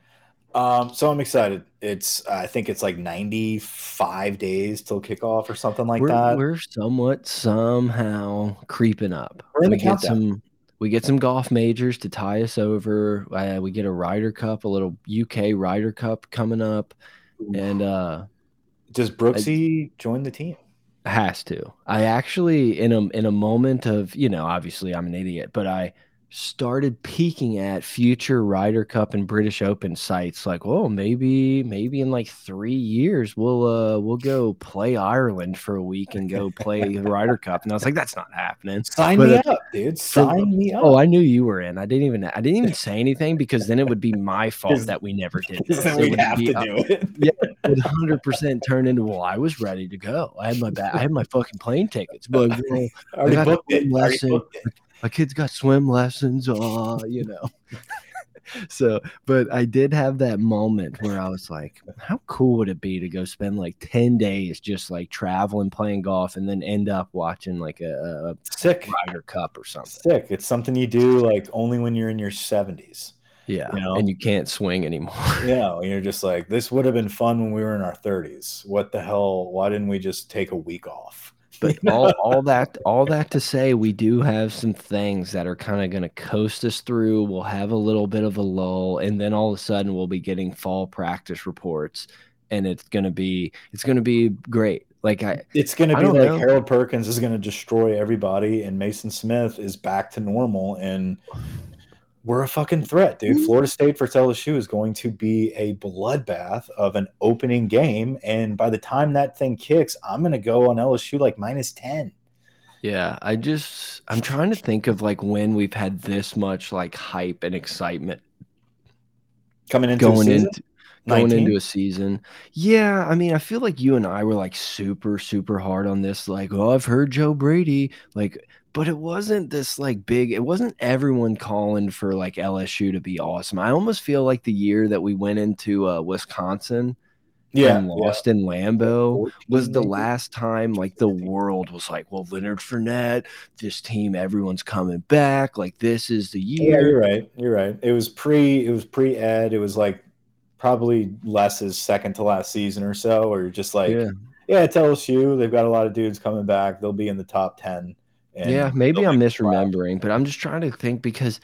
Um, so I'm excited. It's I think it's like 95 days till kickoff or something like we're, that. We're somewhat somehow creeping up. We're in the we get some we get some golf majors to tie us over. Uh, we get a Ryder Cup, a little UK Ryder Cup coming up, and uh, does Brooksy I, join the team? Has to. I actually, in a in a moment of you know, obviously I'm an idiot, but I started peeking at future Ryder Cup and British Open sites like, oh, maybe maybe in like 3 years we'll uh we'll go play Ireland for a week and go play the Ryder Cup. And I was like that's not happening. Sign but me up, dude. Sign me up. Oh, I knew you were in. I didn't even I didn't even say anything because then it would be my fault that we never did. Then we'd have be, to do it. yeah, it would 100% turn into well, I was ready to go. I had my I had my fucking plane tickets. But know, I got lesson my kids got swim lessons, uh, you know. so, but I did have that moment where I was like, how cool would it be to go spend like 10 days just like traveling, playing golf, and then end up watching like a, a sick Ryder Cup or something? Sick. It's something you do like only when you're in your 70s. Yeah. You know? And you can't swing anymore. yeah. And you're just like, this would have been fun when we were in our 30s. What the hell? Why didn't we just take a week off? But all, all that all that to say, we do have some things that are kind of going to coast us through. We'll have a little bit of a lull, and then all of a sudden we'll be getting fall practice reports, and it's going to be it's going to be great. Like I, it's going to be like know. Harold Perkins is going to destroy everybody, and Maason Smith is back to normal, and we're a fucking threat, dude. Mm-hmm. Florida State versus LSU is going to be a bloodbath of an opening game. And by the time that thing kicks, I'm going to go on LSU like minus 10. Yeah, I just, I'm trying to think of like when we've had this much like hype and excitement coming into going into going 19? into a season. Yeah, I mean, I feel like you and I were like super, super hard on this. Like, oh, I've heard Joe Brady. Like, but it wasn't this like big it wasn't everyone calling for like lsu to be awesome i almost feel like the year that we went into uh, wisconsin yeah, and lost yeah. in Lambeau was the last time like the world was like, well, Leonard Fournette, this team, everyone's coming back. Like this is the year. Yeah, you're right. You're right. It was pre. It was pre Ed. It was like probably Les's second to last season or so, or just like, yeah, yeah it's LSU. They've got a lot of dudes coming back. They'll be in the top ten. Yeah, maybe I'm misremembering, but I'm just trying to think because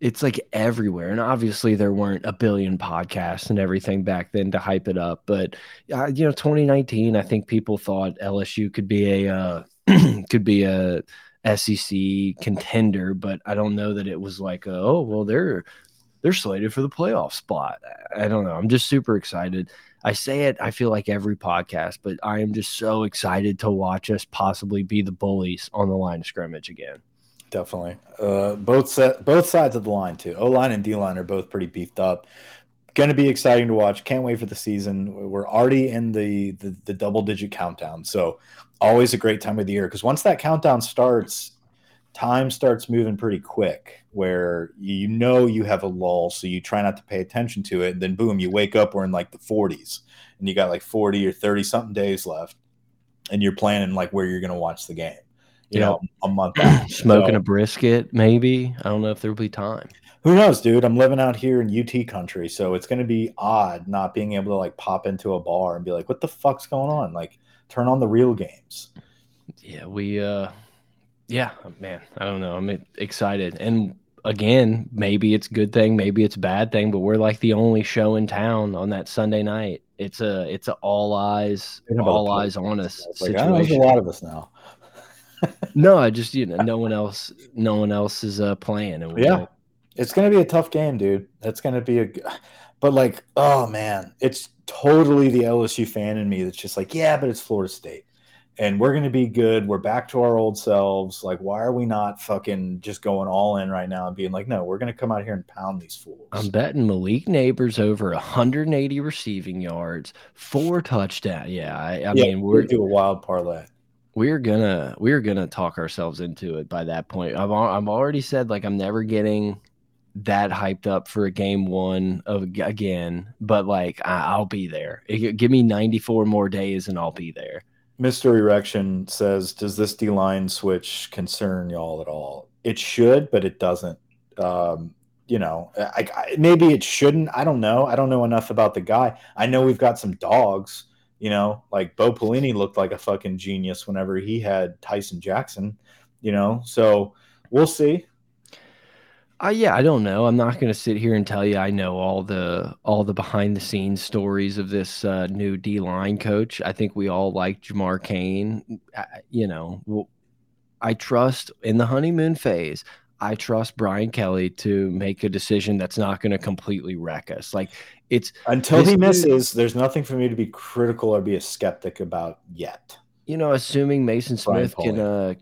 it's like everywhere and obviously there weren't a billion podcasts and everything back then to hype it up but uh, you know 2019 i think people thought lsu could be a uh, could be a sec contender but i don't know that it was like a, oh well they're they're slated for the playoff spot. I don't know. I'm just super excited i say it i feel like every podcast but i am just so excited to watch us possibly be the bullies on the line of scrimmage again definitely. Uh, both set, both sides of the line too. O line and D line are both pretty beefed up. Going to be exciting to watch. Can't wait for the season. We're already in the, the, the double digit countdown, so always a great time of the year. Because once that countdown starts, time starts moving pretty quick. Where you know you have a lull, so you try not to pay attention to it. And then boom, you wake up. We're in like the 40s, and you got like 40 or 30 something days left, and you're planning like where you're going to watch the game you know, a month. Smoking so, a brisket, maybe. I don't know if there'll be time. Who knows, dude? I'm living out here in UT country, so it's going to be odd not being able to like pop into a bar and be like, "What the fuck's going on?" Like, turn on the real games. Yeah, we. uh Yeah, man. I don't know. I'm excited, and again, maybe it's a good thing, maybe it's a bad thing, but we're like the only show in town on that Sunday night. It's a it's a all eyes all eyes on us like, situation. There's a lot of us now no, I just you know no one else no one else is uh playing and yeah. It's gonna be a tough game, dude. That's gonna be a but like, oh man, it's totally the LSU fan in me that's just like, yeah, but it's Florida State. And we're gonna be good. We're back to our old selves. Like, why are we not fucking just going all in right now and being like, no, we're gonna come out here and pound these fools. I'm betting Malik Nabers over 180 receiving yards, four touchdowns. Yeah, I, I yeah, mean, we're do a wild parlay we're gonna we're gonna talk ourselves into it by that point. I've I've already said like I'm never getting that hyped up for a game one of again, but like I, will be there. give me 94 more days and I'll be there. Mr. Erection says, "Does this D line switch concern y'all at all? It should, but it doesn't. Um, you know, I, I, maybe it shouldn't. I don't know. I don't know enough about the guy. I know we've got some dogs." You know, like Bo Pelini looked like a fucking genius whenever he had Tyson Jackson. You know, so we'll see. Uh, yeah, I don't know. I'm not going to sit here and tell you I know all the all the behind the scenes stories of this uh, new D line coach. I think we all like Jamar Cain. I, you know, I trust in the honeymoon phase. I trust Brian Kelly to make a decision that's not going to completely wreck us. Like it's until he misses, there's nothing for me to be critical or be a skeptic about yet. You know, assuming Maason Smith can uh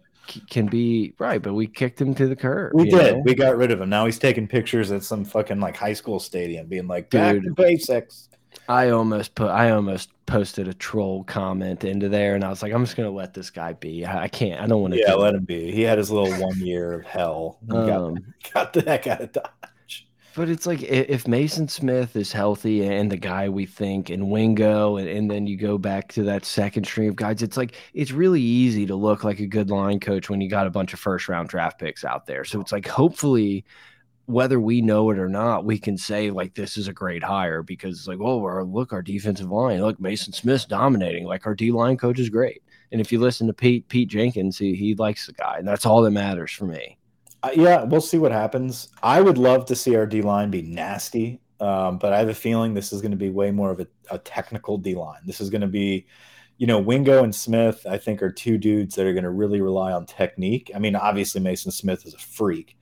can be right, but we kicked him to the curb. We did. Know? We got rid of him. Now he's taking pictures at some fucking like high school stadium, being like, "Back Dude, to basics." I almost put. I almost posted a troll comment into there, and I was like, "I'm just gonna let this guy be. I, can't. I don't want to." Yeah, let him be. He had his little one year of hell. Um, got, got the heck out of Dodge. But it's like if Maason Smith is healthy and the guy we think and Wingo and, and then you go back to that second stream of guys, it's like it's really easy to look like a good line coach when you got a bunch of first round draft picks out there. So it's like hopefully whether we know it or not, we can say like this is a great hire because it's like, our, look, our defensive line, look, Maason Smith's dominating. Like our D line coach is great. And if you listen to Pete Pete Jenkins, he, he likes the guy, and that's all that matters for me. Uh, yeah, we'll see what happens. I would love to see our D line be nasty, um, but I have a feeling this is going to be way more of a, a technical D line. This is going to be, you know, Wingo and Smith. I think are two dudes that are going to really rely on technique. I mean, obviously Maason Smith is a freak,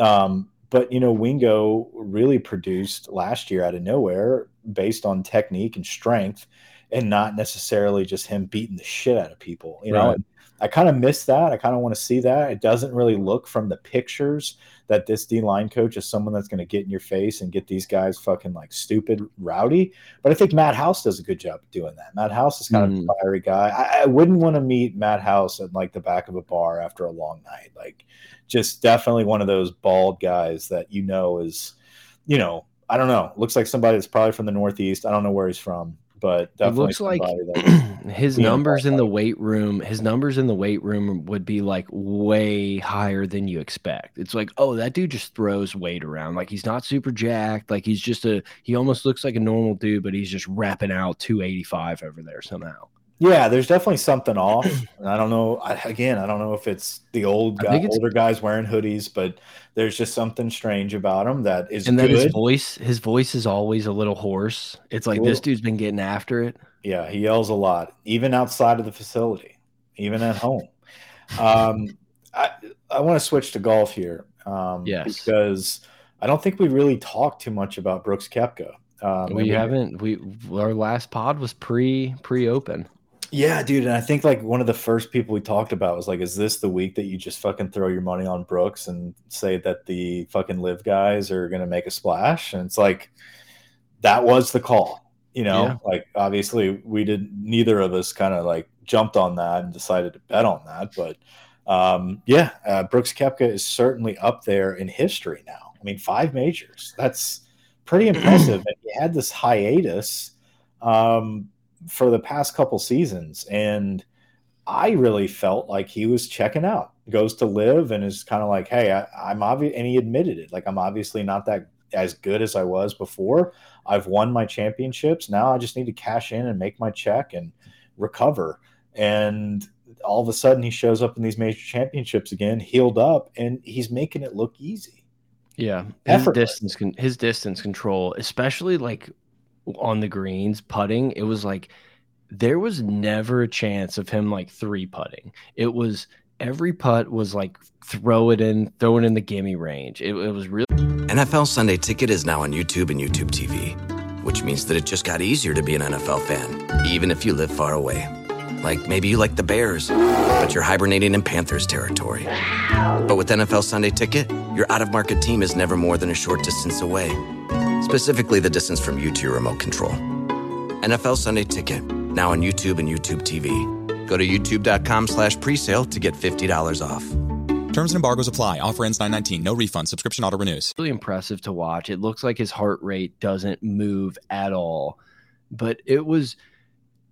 um, but you know, Wingo really produced last year out of nowhere based on technique and strength, and not necessarily just him beating the shit out of people. You know. I kind of miss that. I kind of want to see that. It doesn't really look from the pictures that this D line coach is someone that's going to get in your face and get these guys fucking like stupid rowdy. But I think Matt House does a good job doing that. Matt House is kind mm. of a fiery guy. I, I wouldn't want to meet Matt House at like the back of a bar after a long night. Like, just definitely one of those bald guys that you know is, you know, I don't know, looks like somebody that's probably from the Northeast. I don't know where he's from but definitely it looks like his numbers in the weight room. His numbers in the weight room would be like way higher than you expect. It's like, oh, that dude just throws weight around. Like he's not super jacked. Like he's just a. He almost looks like a normal dude, but he's just rapping out 285 over there somehow. Yeah, there's definitely something off. And I don't know. I, again, I don't know if it's the old guy, older guys wearing hoodies, but there's just something strange about him that is. And then his voice, his voice is always a little hoarse. It's like this dude's been getting after it. Yeah, he yells a lot, even outside of the facility, even at home. Um, I I want to switch to golf here. Um, yes, because I don't think we really talked too much about Brooks Koepka. Um, we haven't. We our last pod was pre pre open. Yeah, dude, and I think like one of the first people we talked about was like, is this the week that you just fucking throw your money on Brooks and say that the fucking LIV guys are gonna make a splash? And it's like that was the call, you know. Yeah. Like obviously we did neither of us kind of like jumped on that and decided to bet on that, but um, yeah, uh, Brooks Koepka is certainly up there in history now. I mean, five majors. That's pretty impressive. and he had this hiatus. Um, for the past couple seasons. And I really felt like he was checking out, goes to LIV and is kind of like, hey, I, am obvious. And he admitted it. Like, I'm obviously not that as good as I was before. I've won my championships. Now I just need to cash in and make my check and recover. And all of a sudden he shows up in these major championships again, healed up, and he's making it look easy. Yeah, his distance, his distance control, especially like on the greens putting, it was like there was never a chance of him like three putting. It was every putt was like throw it in, throw it in the gimme range. It, it was really NFL Sunday Ticket is now on YouTube and YouTube TV, which means that it just got easier to be an NFL fan, even if you live far away. Like maybe you like the Bears, but you're hibernating in Panthers territory. But with NFL Sunday Ticket, your out of market team is never more than a short distance away specifically the distance from you to your remote control. NFL Sunday Ticket, now on YouTube and YouTube TV. Go to youtube.com slash presale to get $50 off. Terms and embargoes apply. Offer ends 919. No refund. Subscription auto renews. Really impressive to watch. It looks like his heart rate doesn't move at all. But it was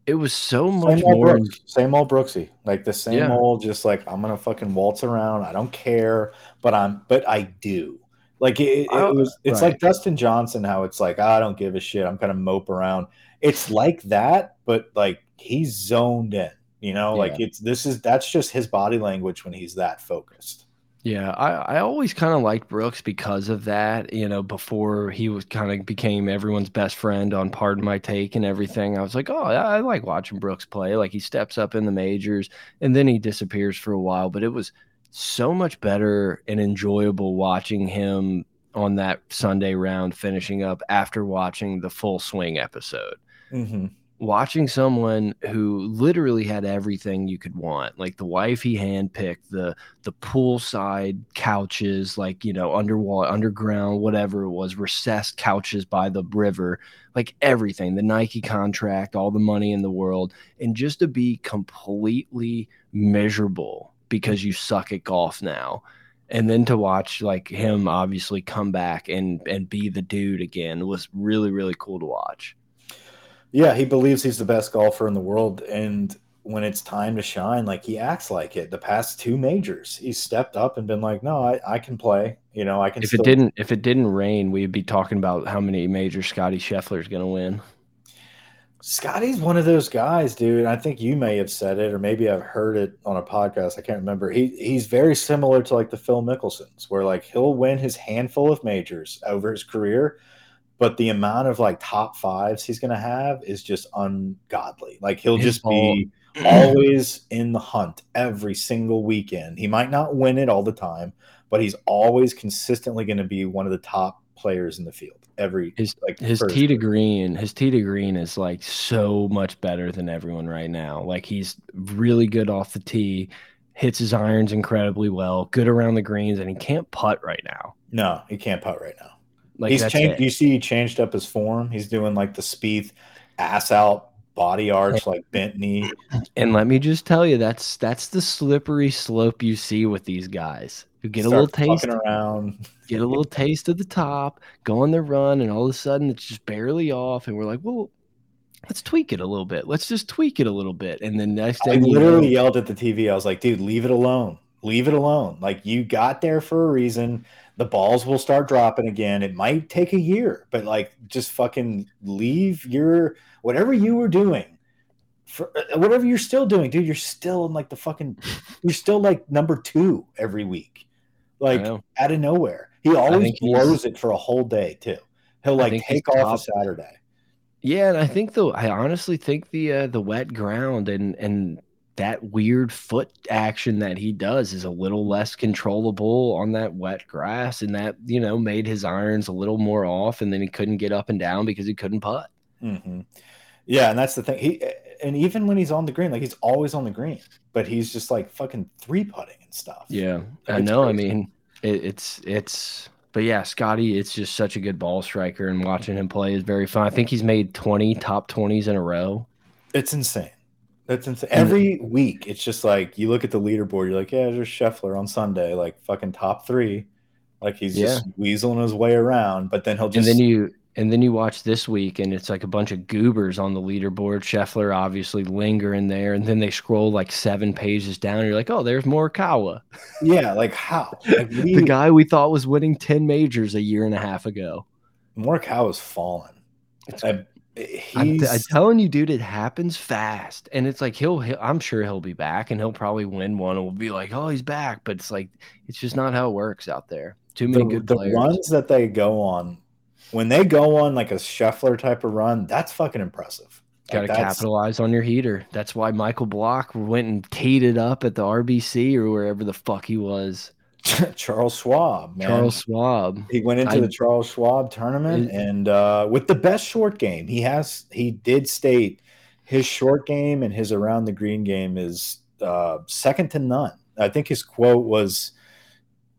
it was so much same more Brooks, same old Brooksy. Like the same yeah. old just like I'm gonna fucking waltz around. I don't care, but I'm but I do. Like it, it was, it's right. like Dustin Johnson, how it's like, ah, I don't give a shit. I'm kind of mope around. It's like that, but like he's zoned in, you know, yeah. like it's, this is, that's just his body language when he's that focused. Yeah, I, I always kind of liked Brooks because of that. You know, before he was kind of became everyone's best friend on Pardon My Take and everything. I was like, oh, I like watching Brooks play. Like he steps up in the majors and then he disappears for a while. But it was so much better and enjoyable watching him on that Sunday round finishing up after watching the full swing episode. Mm -hmm. Watching someone who literally had everything you could want, like the wife he handpicked, the the poolside couches, like you know, underwater, underground, whatever it was, recessed couches by the river, like everything, the Nike contract, all the money in the world, and just to be completely miserable because you suck at golf now. And then to watch like him obviously come back and and be the dude again was really really cool to watch. Yeah he believes he's the best golfer in the world. And when it's time to shine like he acts like it the past two majors. He's stepped up and been like no i, I can play. You know i can if still... it didn't if it didn't rain we'd be talking about how many majors scotty is going to win Scotty's one of those guys, dude. I think you may have said it, or maybe I've heard it on a podcast. I can't remember. He he's very similar to like the Phil Mickelsons, where like he'll win his handful of majors over his career, but the amount of like top fives he's gonna have is just ungodly. Like he'll just be always in the hunt every single weekend. He might not win it all the time, but he's always consistently going to be one of the top players in the field every his like his tee to green his tee to green is like so much better than everyone right now. Like he's really good off the tee hits his irons incredibly well good around the greens and he can't putt right now. No he can't putt right now. Like he's changed you see he changed up his form? He's doing like the Spieth ass out body arch like bent knee. And let me just tell you that's that's the slippery slope you see with these guys get Start a little taste around get a little taste of the top, go on the run, and all of a sudden it's just barely off, and we're like, well, let's tweak it a little bit. Let's just tweak it a little bit. And then next day, I literally know, yelled at the TV. I was like, dude, leave it alone. Leave it alone. Like you got there for a reason. The balls will start dropping again. It might take a year, but like just fucking leave your whatever you were doing for uh, whatever you're still doing, dude. You're still in like the fucking you're still like number two every week. Like out of nowhere. He always blows it for a whole day too. He'll like take off a Saturday. Yeah, and I think though I honestly think the uh, the wet ground and and that weird foot action that he does is a little less controllable on that wet grass, and that you know made his irons a little more off, and then he couldn't get up and down because he couldn't putt. Mm -hmm. Yeah, and that's the thing. He and even when he's on the green, like he's always on the green, but he's just like fucking three putting stuff. Yeah, I know. Crazy. I mean, it, it's it's but yeah, Scotty, it's just such a good ball striker, and watching him play is very fun. I think he's made 20 top 20s in a row. It's insane. That's insane. Every week, it's just like you look at the leaderboard, you're like, yeah, there's Scheffler on Sunday, like fucking top three. Like he's yeah. just weaseling his way around, but then he'll just. And then you and then you watch this week, and it's like a bunch of goobers on the leaderboard. Scheffler obviously lingering there, and then they scroll like seven pages down. And you're like, oh, there's Morikawa. Yeah, like how? Like the guy we thought was winning ten majors a year and a half ago. Morikawa's fallen. I, I'm, I'm, telling you, dude, it happens fast, and it's like he'll, he'll, I'm sure he'll be back, and he'll probably win one, and we'll be like, oh, he's back. But it's like it's just not how it works out there. Too many the, good the players. runs that they go on when they go on like a Scheffler type of run, that's fucking impressive. Got to like capitalize on your heater. That's why Michael Block went and teed it up at the RBC or wherever the fuck he was. Charles Schwab, man. Charles Schwab. He went into I, the Charles Schwab tournament it, and uh, with the best short game. He has he did state his short game and his around the green game is uh, second to none. I think his quote was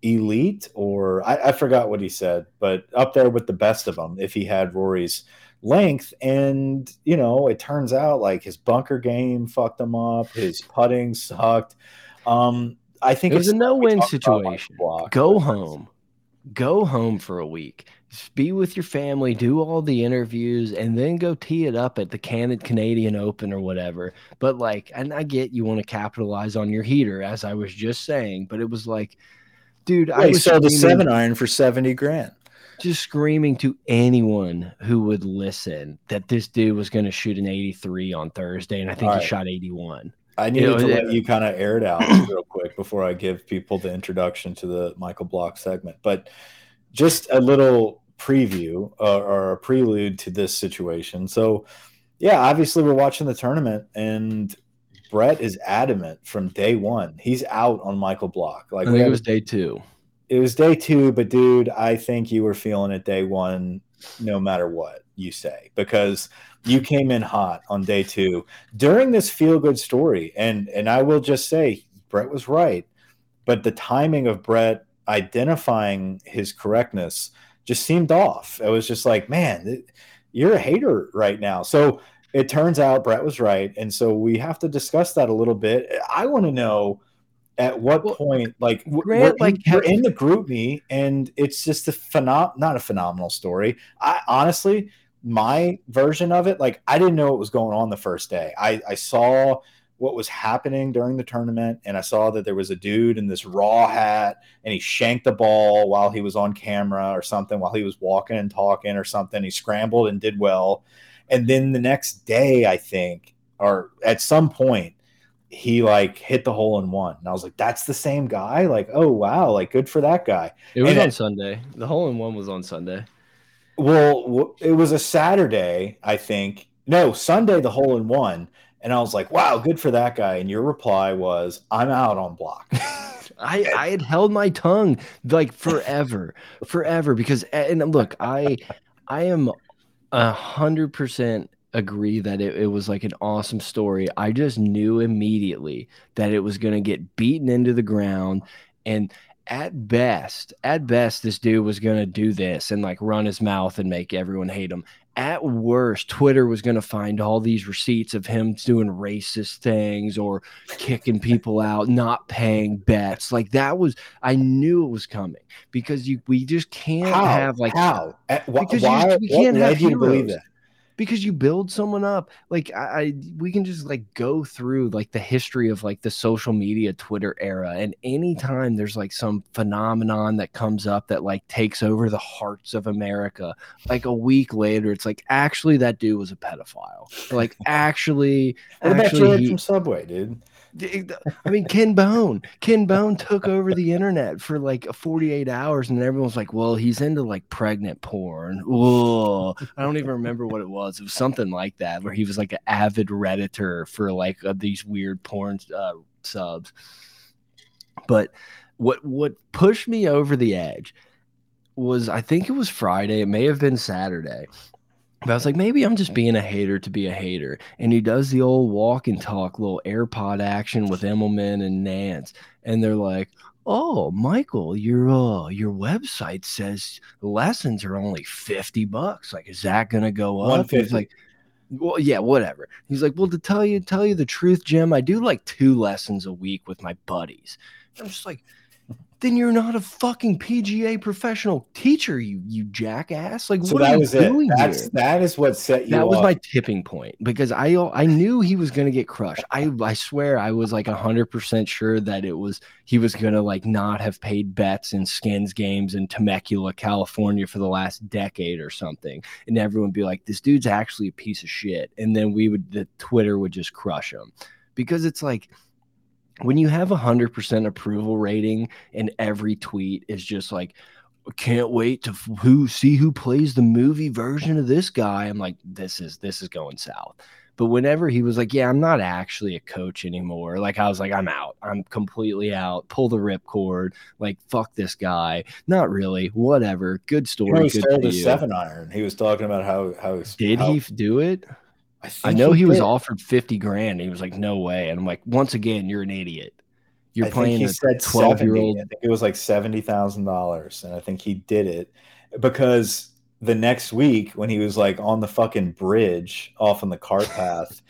elite or I, I, forgot what he said, but up there with the best of them if he had Rory's length. And, you know, it turns out like his bunker game fucked him up, his putting sucked. Um, I think it was a no win situation. Go home. Go home for a week. Just be with your family, do all the interviews, and then go tee it up at the Canadian Open or whatever. But like, and I get you want to capitalize on your heater, as I was just saying, but it was like dude. I sold a seven iron for seventy grand. Just screaming to anyone who would listen that this dude was going to shoot an 83 on Thursday, and I think All he shot 81. I needed you know, to let you kind of air it out real quick before I give people the introduction to the Michael Block segment. But just a little preview uh, or a prelude to this situation. So, yeah, obviously we're watching the tournament, and Brett is adamant from day one. He's out on Michael Block. Like I think it was day two. It was day two, but dude, I think you were feeling it day one, no matter what you say, because you came in hot on day two during this feel good story. And and I will just say, Brett was right, but the timing of Brett identifying his correctness just seemed off. It was just like, man, you're a hater right now. So it turns out Brett was right, and so we have to discuss that a little bit. I want to know at what well, point, like, Grant, we're, like in, we're in the GroupMe, and it's just a phenom not a phenomenal story. I honestly, my version of it, like, I didn't know what was going on the first day. I, I saw what was happening during the tournament, and I saw that there was a dude in this raw hat, and he shanked the ball while he was on camera or something, while he was walking and talking or something. He scrambled and did well and then the next day, I think, or at some point, he like hit the hole in one. And I was like, that's the same guy? Like, oh wow, like good for that guy. It was and on it, Sunday. The hole in one was on Sunday. Well, it was a Saturday, I think. No, Sunday the hole in one. And I was like, wow, good for that guy. And your reply was, I'm out on block. I, I had held my tongue like forever, forever because and look, I I am a hundred percent agree that it, it was like an awesome story. I just knew immediately that it was going to get beaten into the ground. And at best, at best, this dude was going to do this and like run his mouth and make everyone hate him. At worst, Twitter was going to find all these receipts of him doing racist things or kicking people out, not paying bets. Like that was, I knew it was coming because you we just can't how? have like how At, wh why? You, we can't have you believe that? Because you build someone up. Like I, I, we can just like go through like the history of like the social media Twitter era, and anytime there's like some phenomenon that comes up that like takes over the hearts of America, like a week later, it's like actually that dude was a pedophile. Like actually, what actually, about he, from Subway, dude? I mean, Ken Bone. Ken Bone took over the internet for like 48 hours, and everyone's like, well, he's into like pregnant porn. Whoa. I don't even remember what it was. It was something like that, where he was like an avid Redditor for like uh, these weird porn uh, subs. But what what pushed me over the edge was I think it was Friday, it may have been Saturday. But I was like, maybe I'm just being a hater to be a hater. And he does the old walk and talk, little AirPod action with Immelman and Nantz. And they're like, oh, Michael, your uh, your website says lessons are only 50 bucks. Like, is that gonna go up? He's like, well, yeah, whatever. He's like, well, to tell you, tell you the truth, Jim, I do like two lessons a week with my buddies. I'm just like, then you're not a fucking PGA professional teacher, you you jackass. Like, so what that was it. That's here? that is what set you. That was my tipping point because I I knew he was gonna get crushed. I I swear I was like hundred percent sure that it was he was gonna like not have paid bets in skins games in Temecula, California for the last decade or something, and everyone would be like, this dude's actually a piece of shit, and then we would the Twitter would just crush him because it's like when you have a hundred percent approval rating and every tweet is just like can't wait to who see who plays the movie version of this guy i'm like this is this is going south. But whenever he was like yeah i'm not actually a coach anymore like i was like i'm out. I'm completely out. Pull the ripcord. Like fuck this guy. Not really. Whatever. Good story. He sold his seven iron. He was talking about how how did how, he do it I, I know he, he was offered 50 grand. He was like, no way. And I'm like, once again, you're an idiot. You're I playing a 12 year old. I think it was like $70,000. And I think he did it because the next week when he was like on the fucking bridge off on the cart path,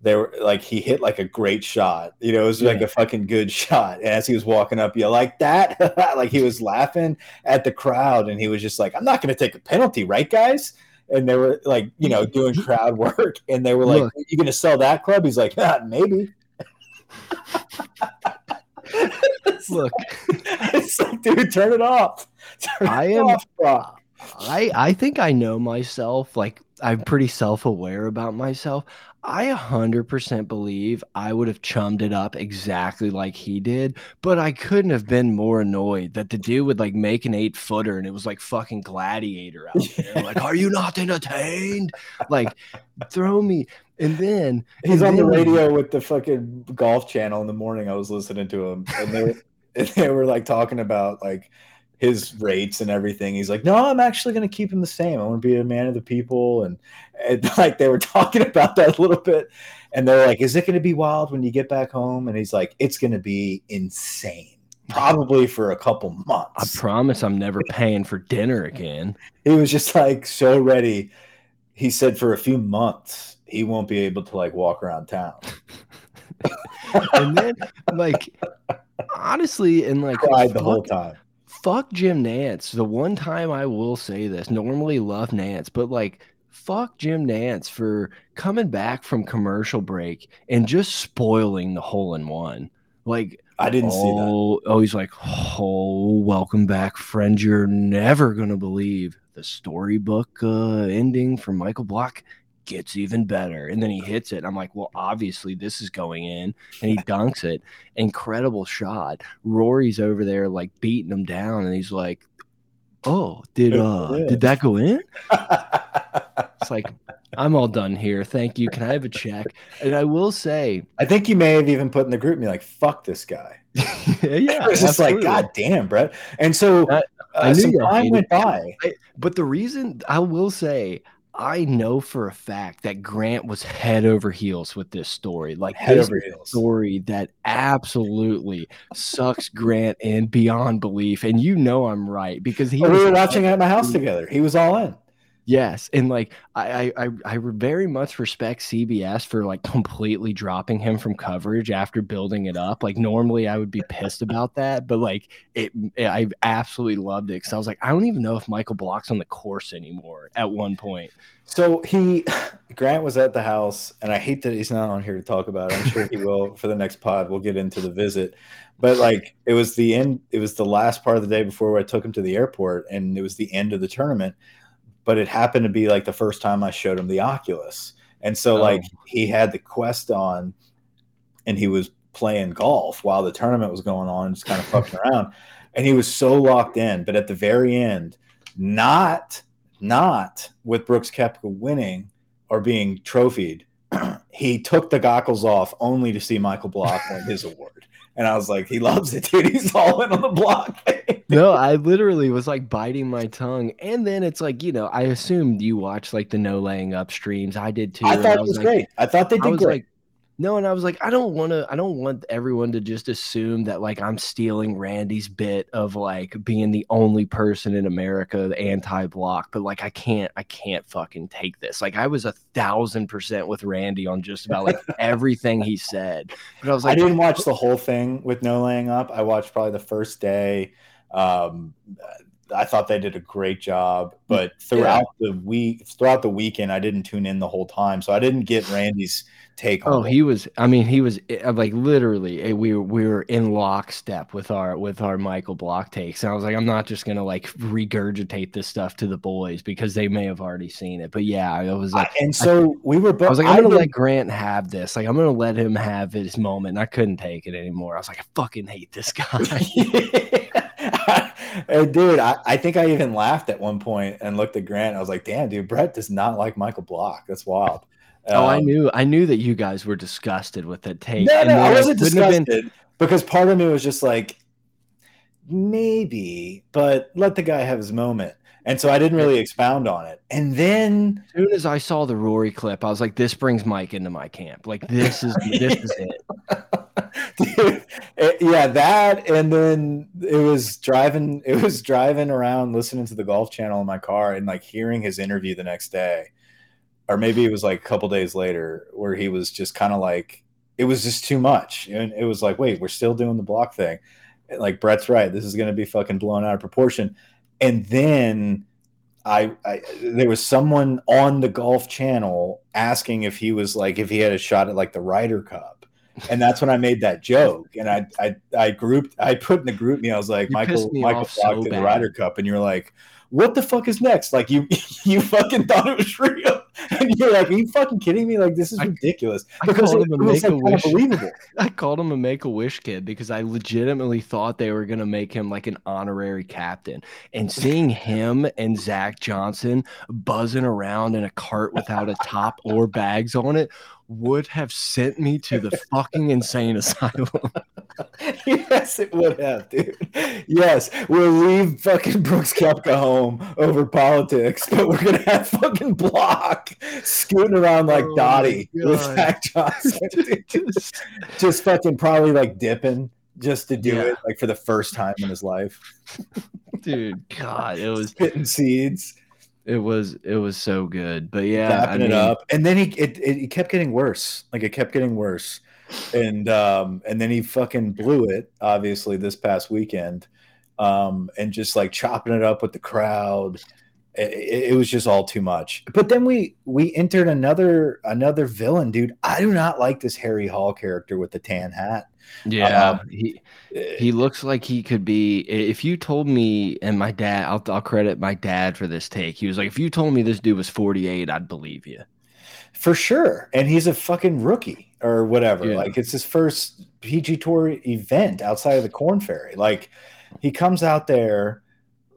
there were like he hit like a great shot. You know, it was yeah. like a fucking good shot. And as he was walking up, you like that? like he was laughing at the crowd and he was just like, I'm not gonna take a penalty, right, guys? And they were like, you know, doing crowd work, and they were like, Look, "You going to sell that club?" He's like, ah, "Maybe." Look, it's like, dude, turn it off. Turn I it am. Off, I I think I know myself. Like I'm pretty self aware about myself. I 100% believe I would have chummed it up exactly like he did, but I couldn't have been more annoyed that the dude would like make an eight footer and it was like fucking gladiator out there. like, are you not entertained? Like, throw me. And then he's and on then, the radio with the fucking golf channel in the morning. I was listening to him and they, and they were like talking about like, his rates and everything. He's like, no, I'm actually going to keep him the same. I want to be a man of the people. And, and like they were talking about that a little bit. And they're like, is it going to be wild when you get back home? And he's like, it's going to be insane. Probably for a couple months. I promise I'm never paying for dinner again. He was just like so ready. He said for a few months he won't be able to like walk around town. and then like honestly and like cried the whole time fuck Jim Nantz. The one time I will say this, normally love Nantz, but like fuck Jim Nantz for coming back from commercial break and just spoiling the hole in one. Like I didn't oh, see that. Oh, oh, he's like, oh, welcome back, friend. You're never gonna believe the storybook uh, ending for Michael Block gets even better. And then he hits it. I'm like, well, obviously this is going in. And he dunks it. Incredible shot. Rory's over there like beating him down. And he's like, Oh, did uh did that go in? it's like I'm all done here. Thank you. Can I have a check? And I will say, I think you may have even put in the GroupMe like, "Fuck this guy." yeah, it's just like, God damn, Brett. And so uh, I knew some time went by. I, but the reason I will say, I know for a fact that Grant was head over heels with this story. Like head over heels. story that absolutely sucks Grant in beyond belief. And you know I'm right because he we were watching at my house together. He was all in. Yes, and like I, I I very much respect CBS for like completely dropping him from coverage after building it up. Like normally I would be pissed about that, but like it, it eh, I absolutely loved it because I was like, I don't even know if Michael Block's on the course anymore. At one point, so he Grant was at the house, and I hate that he's not on here to talk about it. I'm sure he will for the next pod. We'll get into the visit, but like it was the end. It was the last part of the day before I took him to the airport, and it was the end of the tournament but it happened to be like the first time I showed him the Oculus. And so, oh. like, he had the Quest on and he was playing golf while the tournament was going on, just kind of fucking around. And he was so locked in. But at the very end, not, not with Brooks Koepka winning or being trophied, he took the goggles off only to see Michael Block win his award. And I was like, he loves it, dude. He's all in on the block. no, I literally was like biting my tongue. And then it's like, you know, I assumed you watched like the no laying up streams. I did too. I thought it was like, great. I thought they did great. Like, no, and I was like, I don't want to. I don't want everyone to just assume that like I'm stealing Randy's bit of like being the only person in America anti-block. But like, I can't. I can't fucking take this. Like, I was a thousand percent with Randy on just about like everything he said. But I was like, I didn't watch the whole thing with no laying up. I watched probably the first day. Um, I thought they did a great job, but throughout yeah. the week, throughout the weekend, I didn't tune in the whole time, so I didn't get Randy's take oh he was i mean he was eh, like literally eh, we were we were in lockstep with our with our michael block takes and i was like i'm not just gonna like regurgitate this stuff to the boys because they may have already seen it but yeah i was like and so I, we were both i was like i'm gonna let grant have this like i'm gonna let him have his moment and i couldn't take it anymore i was like i fucking hate this guy dude I, I think i even laughed at one point and looked at grant i was like damn dude brett does not like michael block that's wild Oh, I um, knew, I knew that you guys were disgusted with that take. No, no, I wasn't disgusted been... because part of me was just like, maybe, but let the guy have his moment. And so I didn't really expound on it. And then, as soon as I saw the Rory clip, I was like, "This brings Mike into my camp. Like this is this is it." It, yeah, that, and then it was driving. It was driving around, listening to the Golf Channel in my car, and like hearing his interview the next day. Or maybe it was like a couple days later where he was just kind of like it was just too much. And it was like wait we're still doing the block thing. Like brett's right. This is going to be fucking blown out of proportion. And then I, I there was someone on the golf channel asking if he was like if he had a shot at like the Ryder Cup and that's when I made that joke. And I, I, I grouped, I put in the GroupMe. I was like, you Michael, Michael blocked so the Ryder Cup, and you're like, what the fuck is next? Like you, you fucking thought it was real. and you're like, are you fucking kidding me? Like this is ridiculous. I, because I it, it was like, wish. believable. I called him a make a wish kid because I legitimately thought they were gonna make him like an honorary captain. And seeing him and Zach Johnson buzzing around in a cart without a top or bags on it would have sent me to the fucking insane asylum. yes, it would have, dude. Yes, we'll leave fucking Brooks Koepka home over politics, but we're gonna have fucking Block scooting around like oh Dottie with Zach Johnson. just, just fucking probably like dipping just to do yeah. it like for the first time in his life. Dude, God, it was spitting seeds. It was it was so good, but yeah, I mean, it up, and then he it, it, it kept getting worse. Like it kept getting worse, and um and then he fucking blew it. Obviously, this past weekend, um and just like chopping it up with the crowd. It, it, was just all too much. But then we we entered another another villain, dude. I do not like this Harry Hall character with the tan hat. Yeah, um, he he looks like he could be. If you told me, and my dad, I'll, I'll credit my dad for this take. He was like, if you told me this dude was 48, I'd believe you. For sure. And he's a fucking rookie or whatever. Yeah. Like, it's his first PG Tour event outside of the Korn Ferry. Like, he comes out there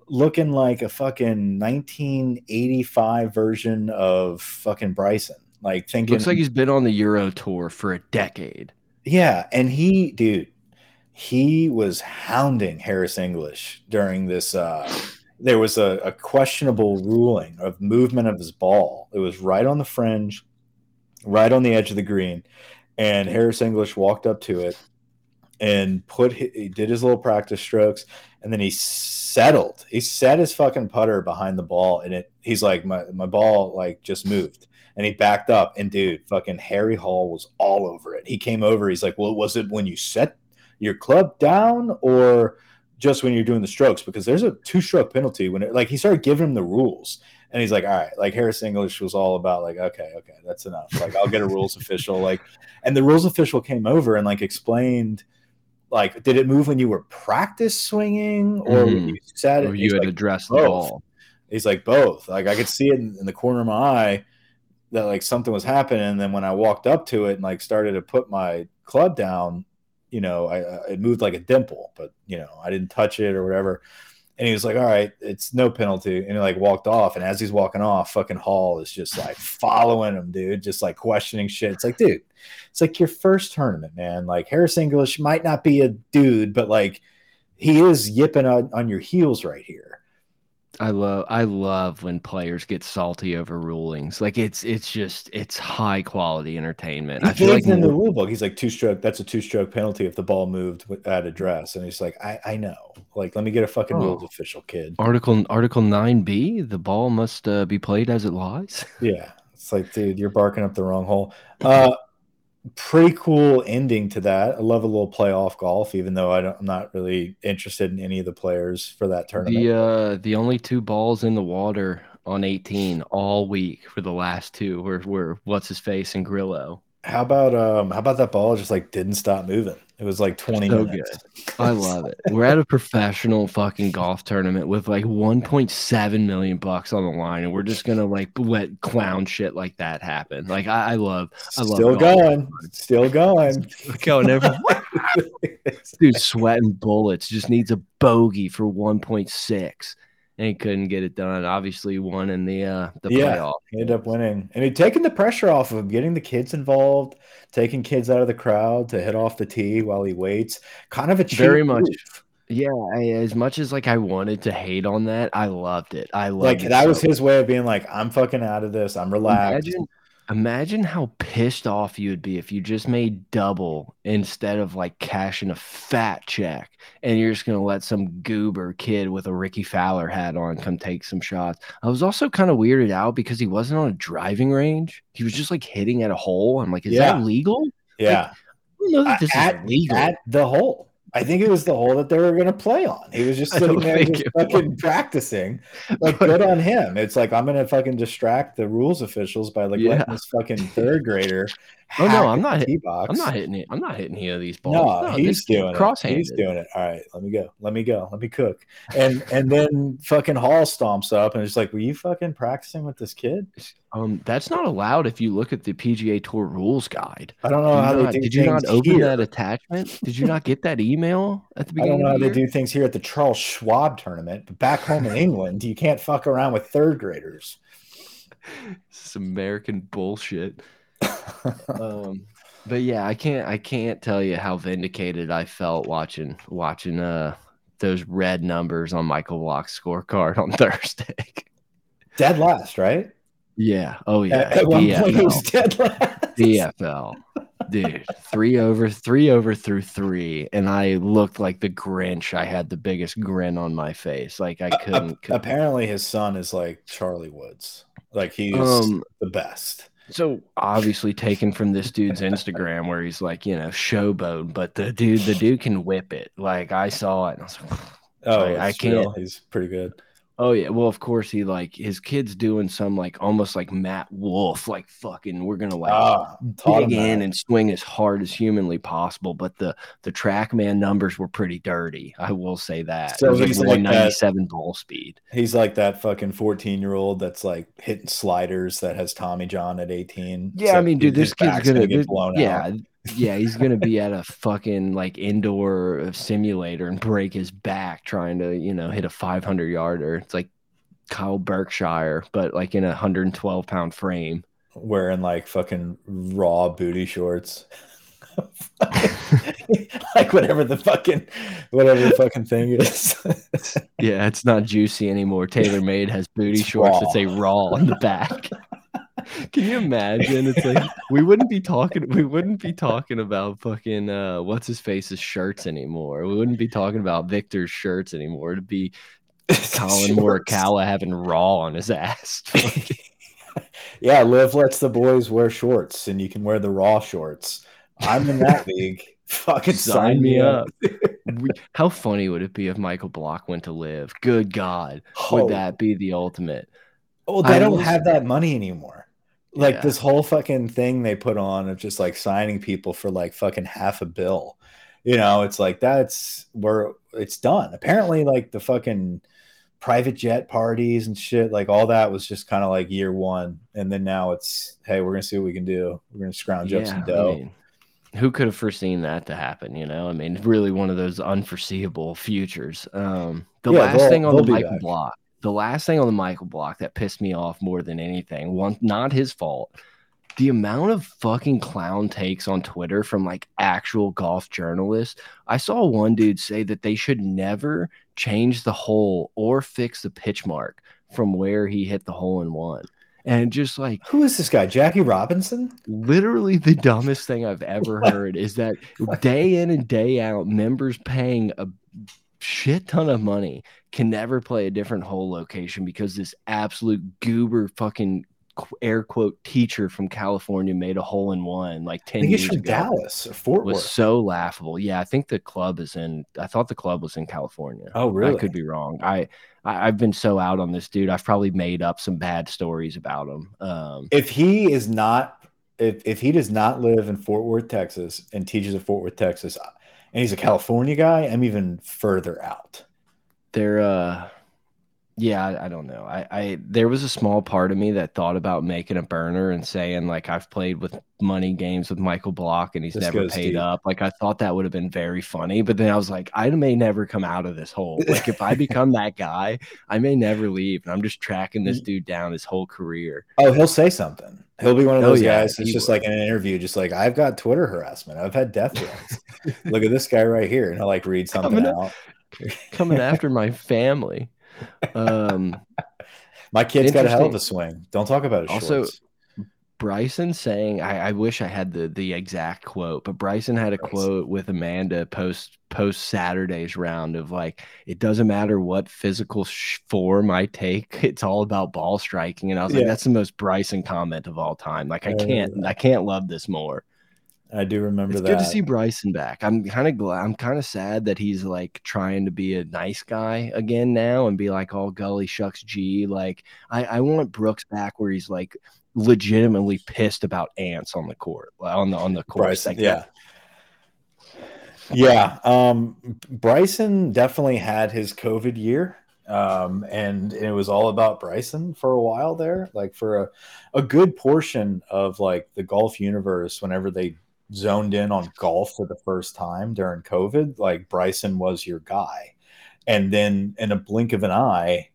looking like a fucking 1985 version of fucking Bryson. Like, thinking. Looks like he's been on the Euro Tour for a decade. Yeah. And he, dude he was hounding Harris English during this. Uh, there was a, a, questionable ruling of movement of his ball. It was right on the fringe, right on the edge of the green, and Harris English walked up to it and put he did his little practice strokes, and then he settled. He set his fucking putter behind the ball, and it. He's like, my my ball like just moved, and he backed up, and dude, fucking Harry Hall was all over it. He came over. He's like, well, was it when you set your club down or just when you're doing the strokes? Because there's a two stroke penalty when it like he started giving him the rules. And he's like, all right, like Harris English was all about like, okay, okay, that's enough. Like, I'll get a rules official. Like, and the rules official came over and like explained, like, did it move when you were practice swinging or when mm-hmm. you sat? Or you had like, addressed the both. ball. He's like both. Like I could see it in, in the corner of my eye that like something was happening. And then when I walked up to it and like started to put my club down, you know, I, I it moved like a dimple, but you know, I didn't touch it or whatever. And he was like, "All right, it's no penalty." And he like walked off. And as he's walking off, fucking Hall is just like following him, dude, just like questioning shit. It's like, dude, it's like your first tournament, man. Like Harris English might not be a dude, but like he is yipping on, on your heels right here. I love I love when players get salty over rulings. Like it's it's just it's high quality entertainment. He I feel like in the rule book, he's like two stroke. That's a two stroke penalty if the ball moved at address. And he's like, I, I know. Like, let me get a fucking rules Oh. official, kid. Article Article nine B, the ball must uh, be played as it lies. Yeah, it's like, dude, you're barking up the wrong hole. Uh, pretty cool ending to that. I love a little playoff golf, even though I don't, I'm not really interested in any of the players for that tournament. The uh the only two balls in the water on 18 all week for the last two were were what's his face and Grillo. How about um, how about that ball just like didn't stop moving? It was like 20 So minutes. I love it. We're at a professional fucking golf tournament with like 1.7 million bucks on the line, and we're just gonna like let clown shit like that happen. Like I, I love I love Still going, still going. going every dude sweating bullets. Just needs a bogey for 1.6, and he couldn't get it done. Obviously, won in the uh the Yeah. playoff. He ended up winning, and he taking the pressure off of him, getting the kids involved, taking kids out of the crowd to hit off the tee while he waits. Kind of a Very much. move. Yeah, I, as much as like I wanted to hate on that, I loved it. I loved Like it that so was his way of being like, "I'm fucking out of this. I'm relaxed." Imagine, imagine how pissed off you would be if you just made double instead of like cashing a fat check, and you're just gonna let some goober kid with a Rickie Fowler hat on come take some shots. I was also kind of weirded out because he wasn't on a driving range; he was just like hitting at a hole. I'm like, is Yeah. that legal? yeah, I don't know that this at, is legal. at the hole. I think it was the hole that they were going to play on. He was just sitting there, just fucking practicing. Like, good on him. It's like I'm going to fucking distract the rules officials by like Yeah. letting this fucking third grader. Oh, no, I'm not hitting. I'm not hitting it. I'm not hitting any of these balls. No, No, he's doing it. cross-handed. He's doing it. All right, let me go. Let me go. Let me cook. And and then fucking Hall stomps up and it's like, were you fucking practicing with this kid? Um, that's not allowed if you look at the PGA Tour rules guide. I don't know Did how you they not- do did you not open here. that attachment? Did you not get that email at the beginning? I don't know how the they do things here at the Charles Schwab tournament, but back home in England, you can't fuck around with third graders. This is American bullshit. Um, but yeah, I can't I can't tell you how vindicated I felt watching watching uh those red numbers on Michael Block's scorecard on Thursday. Dead last, right? yeah. Oh yeah. At, at one point, he was DFL. dead last. DFL. Dude, three over, three over through three, and I looked like the Grinch. I had the biggest grin on my face, like I couldn't. couldn't- Apparently, his son is like Charlie Woods. Like he's Um, the best. So obviously taken from this dude's Instagram where he's like, you know, showboat, but the dude, the dude can whip it. Like I saw it, and I was like, Oh, I- I can't- He's pretty good. Oh yeah. Well, of course he like his kid's doing some like almost like Matt Wolff, like fucking, we're gonna like Ah, dig in that. and swing as hard as humanly possible. But the the TrackMan numbers were pretty dirty. I will say that. So he's like that- 197 ball speed. He's like that fucking 14 year old that's like hitting sliders that has Tommy John at 18. Yeah, I mean, dude, this kid's back's gonna, get blown yeah, out. Yeah, he's gonna be at a fucking like indoor simulator and break his back trying to, you know, hit a 500 yarder. It's like Kyle Berkshire, but like in a 112 pound frame. wearing like fucking raw booty shorts. like whatever the fucking whatever the fucking thing is. Yeah, it's not juicy anymore. TaylorMade has booty It's shorts that say raw on the back. Can you imagine? It's like we wouldn't be talking. We wouldn't be talking about fucking uh, what's his face's shirts anymore. We wouldn't be talking about Victor's shirts anymore. It'd be Collin Morikawa having raw on his ass. yeah, LIV lets the boys wear shorts, and you can wear the raw shorts. I'm in that league. Fucking sign, sign me up. up. we, how funny would it be if Michael Block went to LIV? Good God, oh. would that be the ultimate? Well, they I don't have that money anymore. Like yeah. this whole fucking thing they put on of just like signing people for like fucking half a bill. You know, it's like that's where it's done. Apparently, like the fucking private jet parties and shit, like all that was just kind of like year one. And then now it's, hey, we're gonna see what we can do. We're gonna scrounge yeah, up some dough. I mean, who could have foreseen that to happen? You know, I mean, really one of those unforeseeable futures. Um, the yeah, last thing on the Michael Block, the last thing on the Michael Block that pissed me off more than anything, one not his fault. The amount of fucking clown takes on Twitter from like actual golf journalists. I saw one dude say that they should never change the hole or fix the pitch mark from where he hit the hole in one and just like who is this guy jackie robinson literally the dumbest thing i've ever heard is that day in and day out members paying a shit ton of money can never play a different hole location because this absolute goober fucking air quote teacher from California made a hole in one like 10 years from ago. Dallas or Fort Worth. Was so laughable. Yeah, I think the club is in I thought the club was in California. Oh, really? I could be wrong. I, I have been so out on this dude. I've probably made up some bad stories about him. Um, if he is not if if he does not live in Fort Worth, Texas and teaches at Fort Worth, Texas and he's a California guy, I'm even further out. They're uh yeah, I, I, don't know. I, I there was a small part of me that thought about making a burner and saying like I've played with money games with Michael Block and he's this never paid deep. up. Like I thought that would have been very funny, but then I was like, I may never come out of this hole. Like if I become that guy, I may never leave. And I'm just tracking this mm. dude down his whole career. Oh, he'll say something. He'll be one of oh, those yeah, guys. It's just like in an interview, just like I've got Twitter harassment. I've had death threats. Look at this guy right here, and he'll like read something coming out. coming after my family. Um, My kid's got a hell of a swing. Don't talk about it. Also, shorts. Bryson saying, I, I, wish I had the the exact quote, but Bryson had a Bryson. quote with Amanda post post Saturday's round of like, it doesn't matter what physical form I take, it's all about ball striking. And I was yeah. like, that's the most Bryson comment of all time. Like, I can't I can't love this more. I do remember it's that. Good to see Bryson back. I'm kind of glad. I'm kind of sad that he's like trying to be a nice guy again now and be like all gully shucks G. Like I, I want Brooks back where he's like legitimately pissed about ants on the court on the on the court. Bryson, yeah. Yeah. Um, Bryson definitely had his COVID year. Um, and it was all about Bryson for a while there, like for a, a good portion of like the golf universe, whenever they zoned in on golf for the first time during COVID, like Bryson was your guy. And then in a blink of an eye,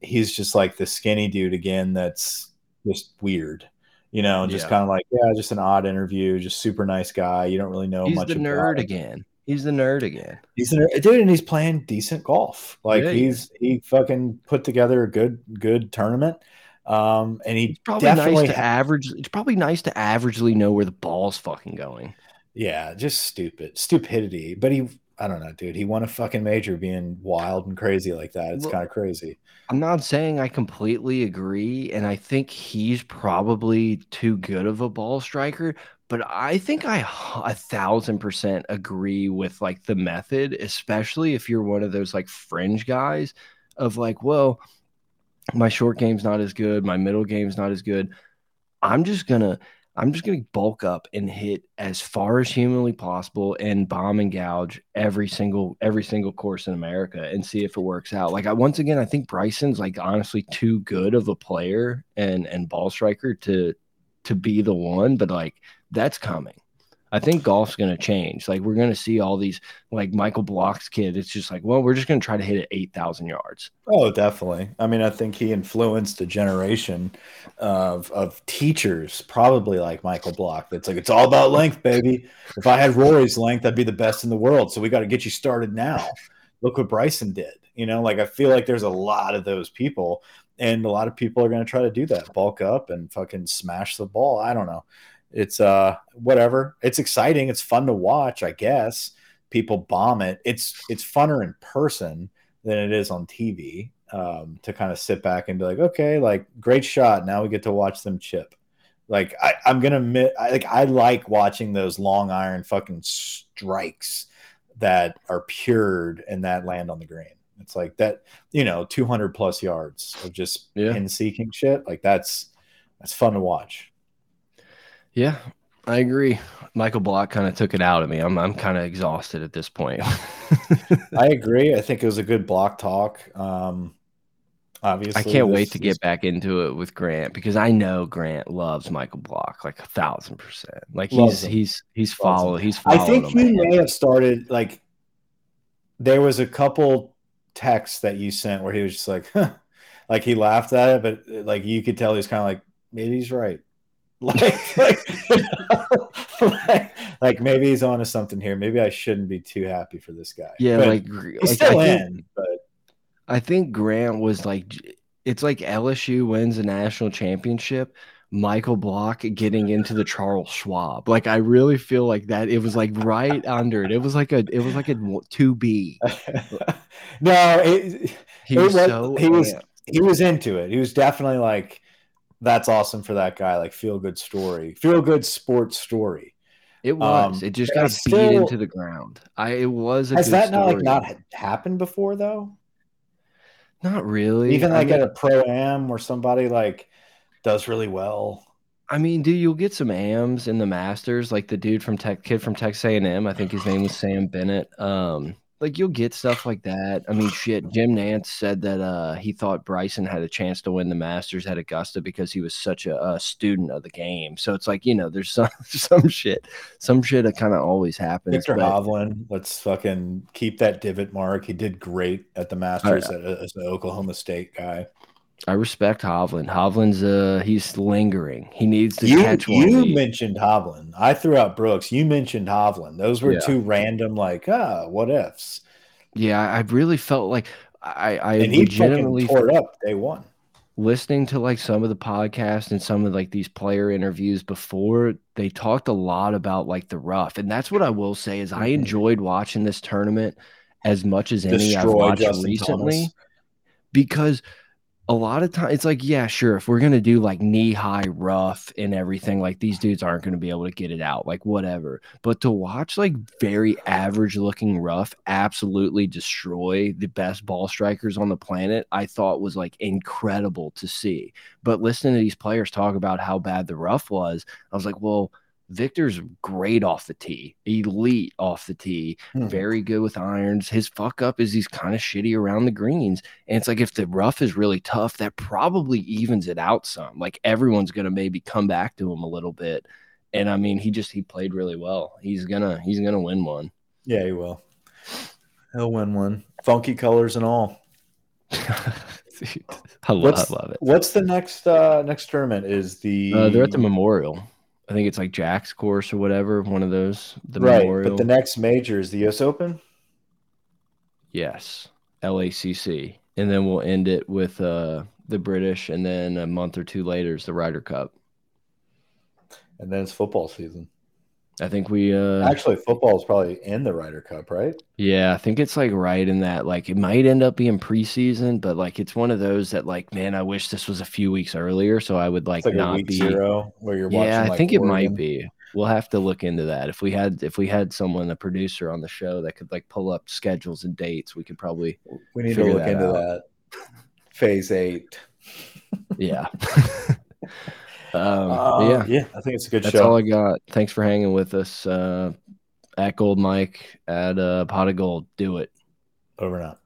he's just like the skinny dude again that's just weird. You know, just yeah. kind of like, yeah, just an odd interview, just super nice guy. You don't really know he's much. He's the nerd again. He's the nerd again. He's the nerd, dude, and he's playing decent golf. Like yeah, he's he fucking put together a good good tournament. Um, and he it's probably nice to average. It's probably nice to averagely know where the ball's fucking going. Yeah, just stupid stupidity. But he, I don't know, dude. He won a fucking major being wild and crazy like that. It's well, kind of crazy. I'm not saying I completely agree, and I think he's probably too good of a ball striker. But I think I a thousand percent agree with like the method, especially if you're one of those like fringe guys of like, well my short game's not as good, my middle game's not as good. I'm just gonna I'm just gonna bulk up and hit as far as humanly possible and bomb and gouge every single every single course in America and see if it works out. Like I once again, I think Bryson's like honestly too good of a player and and ball striker to to be the one, but like that's coming. I think golf's going to change. Like we're going to see all these like Michael Block's kid. It's just like, well, we're just going to try to hit it 8,000 yards. Oh, definitely. I mean, I think he influenced a generation of, of teachers, probably like Michael Block. That's like, it's all about length, baby. If I had Rory's length, I'd be the best in the world. So we got to get you started now. Look what Bryson did. You know, like I feel like there's a lot of those people and a lot of people are going to try to do that, bulk up and fucking smash the ball. I don't know. It's uh whatever. It's exciting. It's fun to watch, I guess. People bomb it. It's it's funner in person than it is on TV. Um, to kind of sit back and be like, okay, like great shot. Now we get to watch them chip. Like I, I'm gonna admit, I, like I like watching those long iron fucking strikes that are pured and that land on the green. It's like that, you know, 200 plus yards of just yeah. pin seeking shit. Like that's that's fun to watch. Yeah, I agree. Michael Block kind of took it out of me. I'm I'm kind of exhausted at this point. I agree. I think it was a good block talk. Um, obviously, I can't wait to get back into it with Grant because I know Grant loves Michael Block like a thousand percent. Like he's he's he's followed. He's. I think you may have started like there was a couple texts that you sent where he was just like, huh. like he laughed at it, but like you could tell he's kind of like maybe he's right. like, like, like, like, maybe he's on to something here. Maybe I shouldn't be too happy for this guy. Yeah, but like he's like, still I in, think, but I think Grant was like, it's like LSU wins a national championship. Michael Block getting into the Charles Schwab. Like I really feel like that. It was like right under it. It was like a. It was like a two B. no, it, He it was was, so he was he was into it. He was definitely like, that's awesome for that guy. Like feel good story, feel good sports story. It was. Um, it just I got beat into the ground. I. It was a Has that not like not happened before though? Not really. Even I like mean, at a pro am where somebody like does really well. I mean, dude, you'll get some AMs in the Masters, like the dude from Tech, kid from Texas A&M. I think his name was Sam Bennett. Um, like you'll get stuff like that. I mean, shit. Jim Nantz said that uh, he thought Bryson had a chance to win the Masters at Augusta because he was such a, a student of the game. So it's like you know, there's some some shit, some shit that kind of always happens. Victor but- Hovland, let's fucking keep that divot mark. He did great at the Masters at- as an Oklahoma State guy. I respect Hovland. Hovland's uh, he's lingering. He needs to You, catch one. you mentioned Hovland. I threw out Brooks. You mentioned Hovland. Those were Yeah. two random, like, ah, what ifs. yeah, I really felt like I, I And he legitimately tore up day one. listening to like some of the podcasts and some of like these player interviews before they talked a lot about like the rough and that's what i will say is i Mhm. enjoyed watching this tournament as much as any i've watched Justin recently Thomas. because a lot of times it's like yeah sure if we're gonna do like knee high rough and everything like these dudes aren't gonna be able to get it out like whatever. But to watch like very average looking rough absolutely destroy the best ball strikers on the planet i thought was like incredible to see. But listening to these players talk about how bad the rough was i was like well victor's great off the tee elite off the tee Mhm. very good with irons. His fuck up is he's kind of shitty around the greens. And it's like if the rough is really tough, that probably evens it out some. Like everyone's gonna maybe come back to him a little bit. And I mean, he just he played really well. He's gonna he's gonna win one. Yeah, he will. He'll win one. Funky colors and all. Dude, I, love, What's, I love it. What's the next uh next tournament? Is the Uh, they're at the Memorial. I think it's like Jack's course or whatever. One of those. The right, Memorial. but the next major is the US Open. yes, LACC, and then we'll end it with uh the British, and then a month or two later is the Ryder Cup. And then it's football season. I think we uh Actually, football is probably in the Ryder Cup, right? yeah, I think it's like right in that like it might end up being preseason, but like it's one of those that like man, I wish this was a few weeks earlier so I would like, It's like a not week be zero where you're watching. Yeah, I like, think it might be. We'll have to look into that. If we had if we had someone a producer on the show that could like pull up schedules and dates, we could probably We need to look that into out. that. Phase eight. yeah. um Uh, yeah. yeah, I think it's a good That's show. That's all I got. Thanks for hanging with us. Uh at Gold Mike at uh Pod of Geauxld. Do it. Over and out.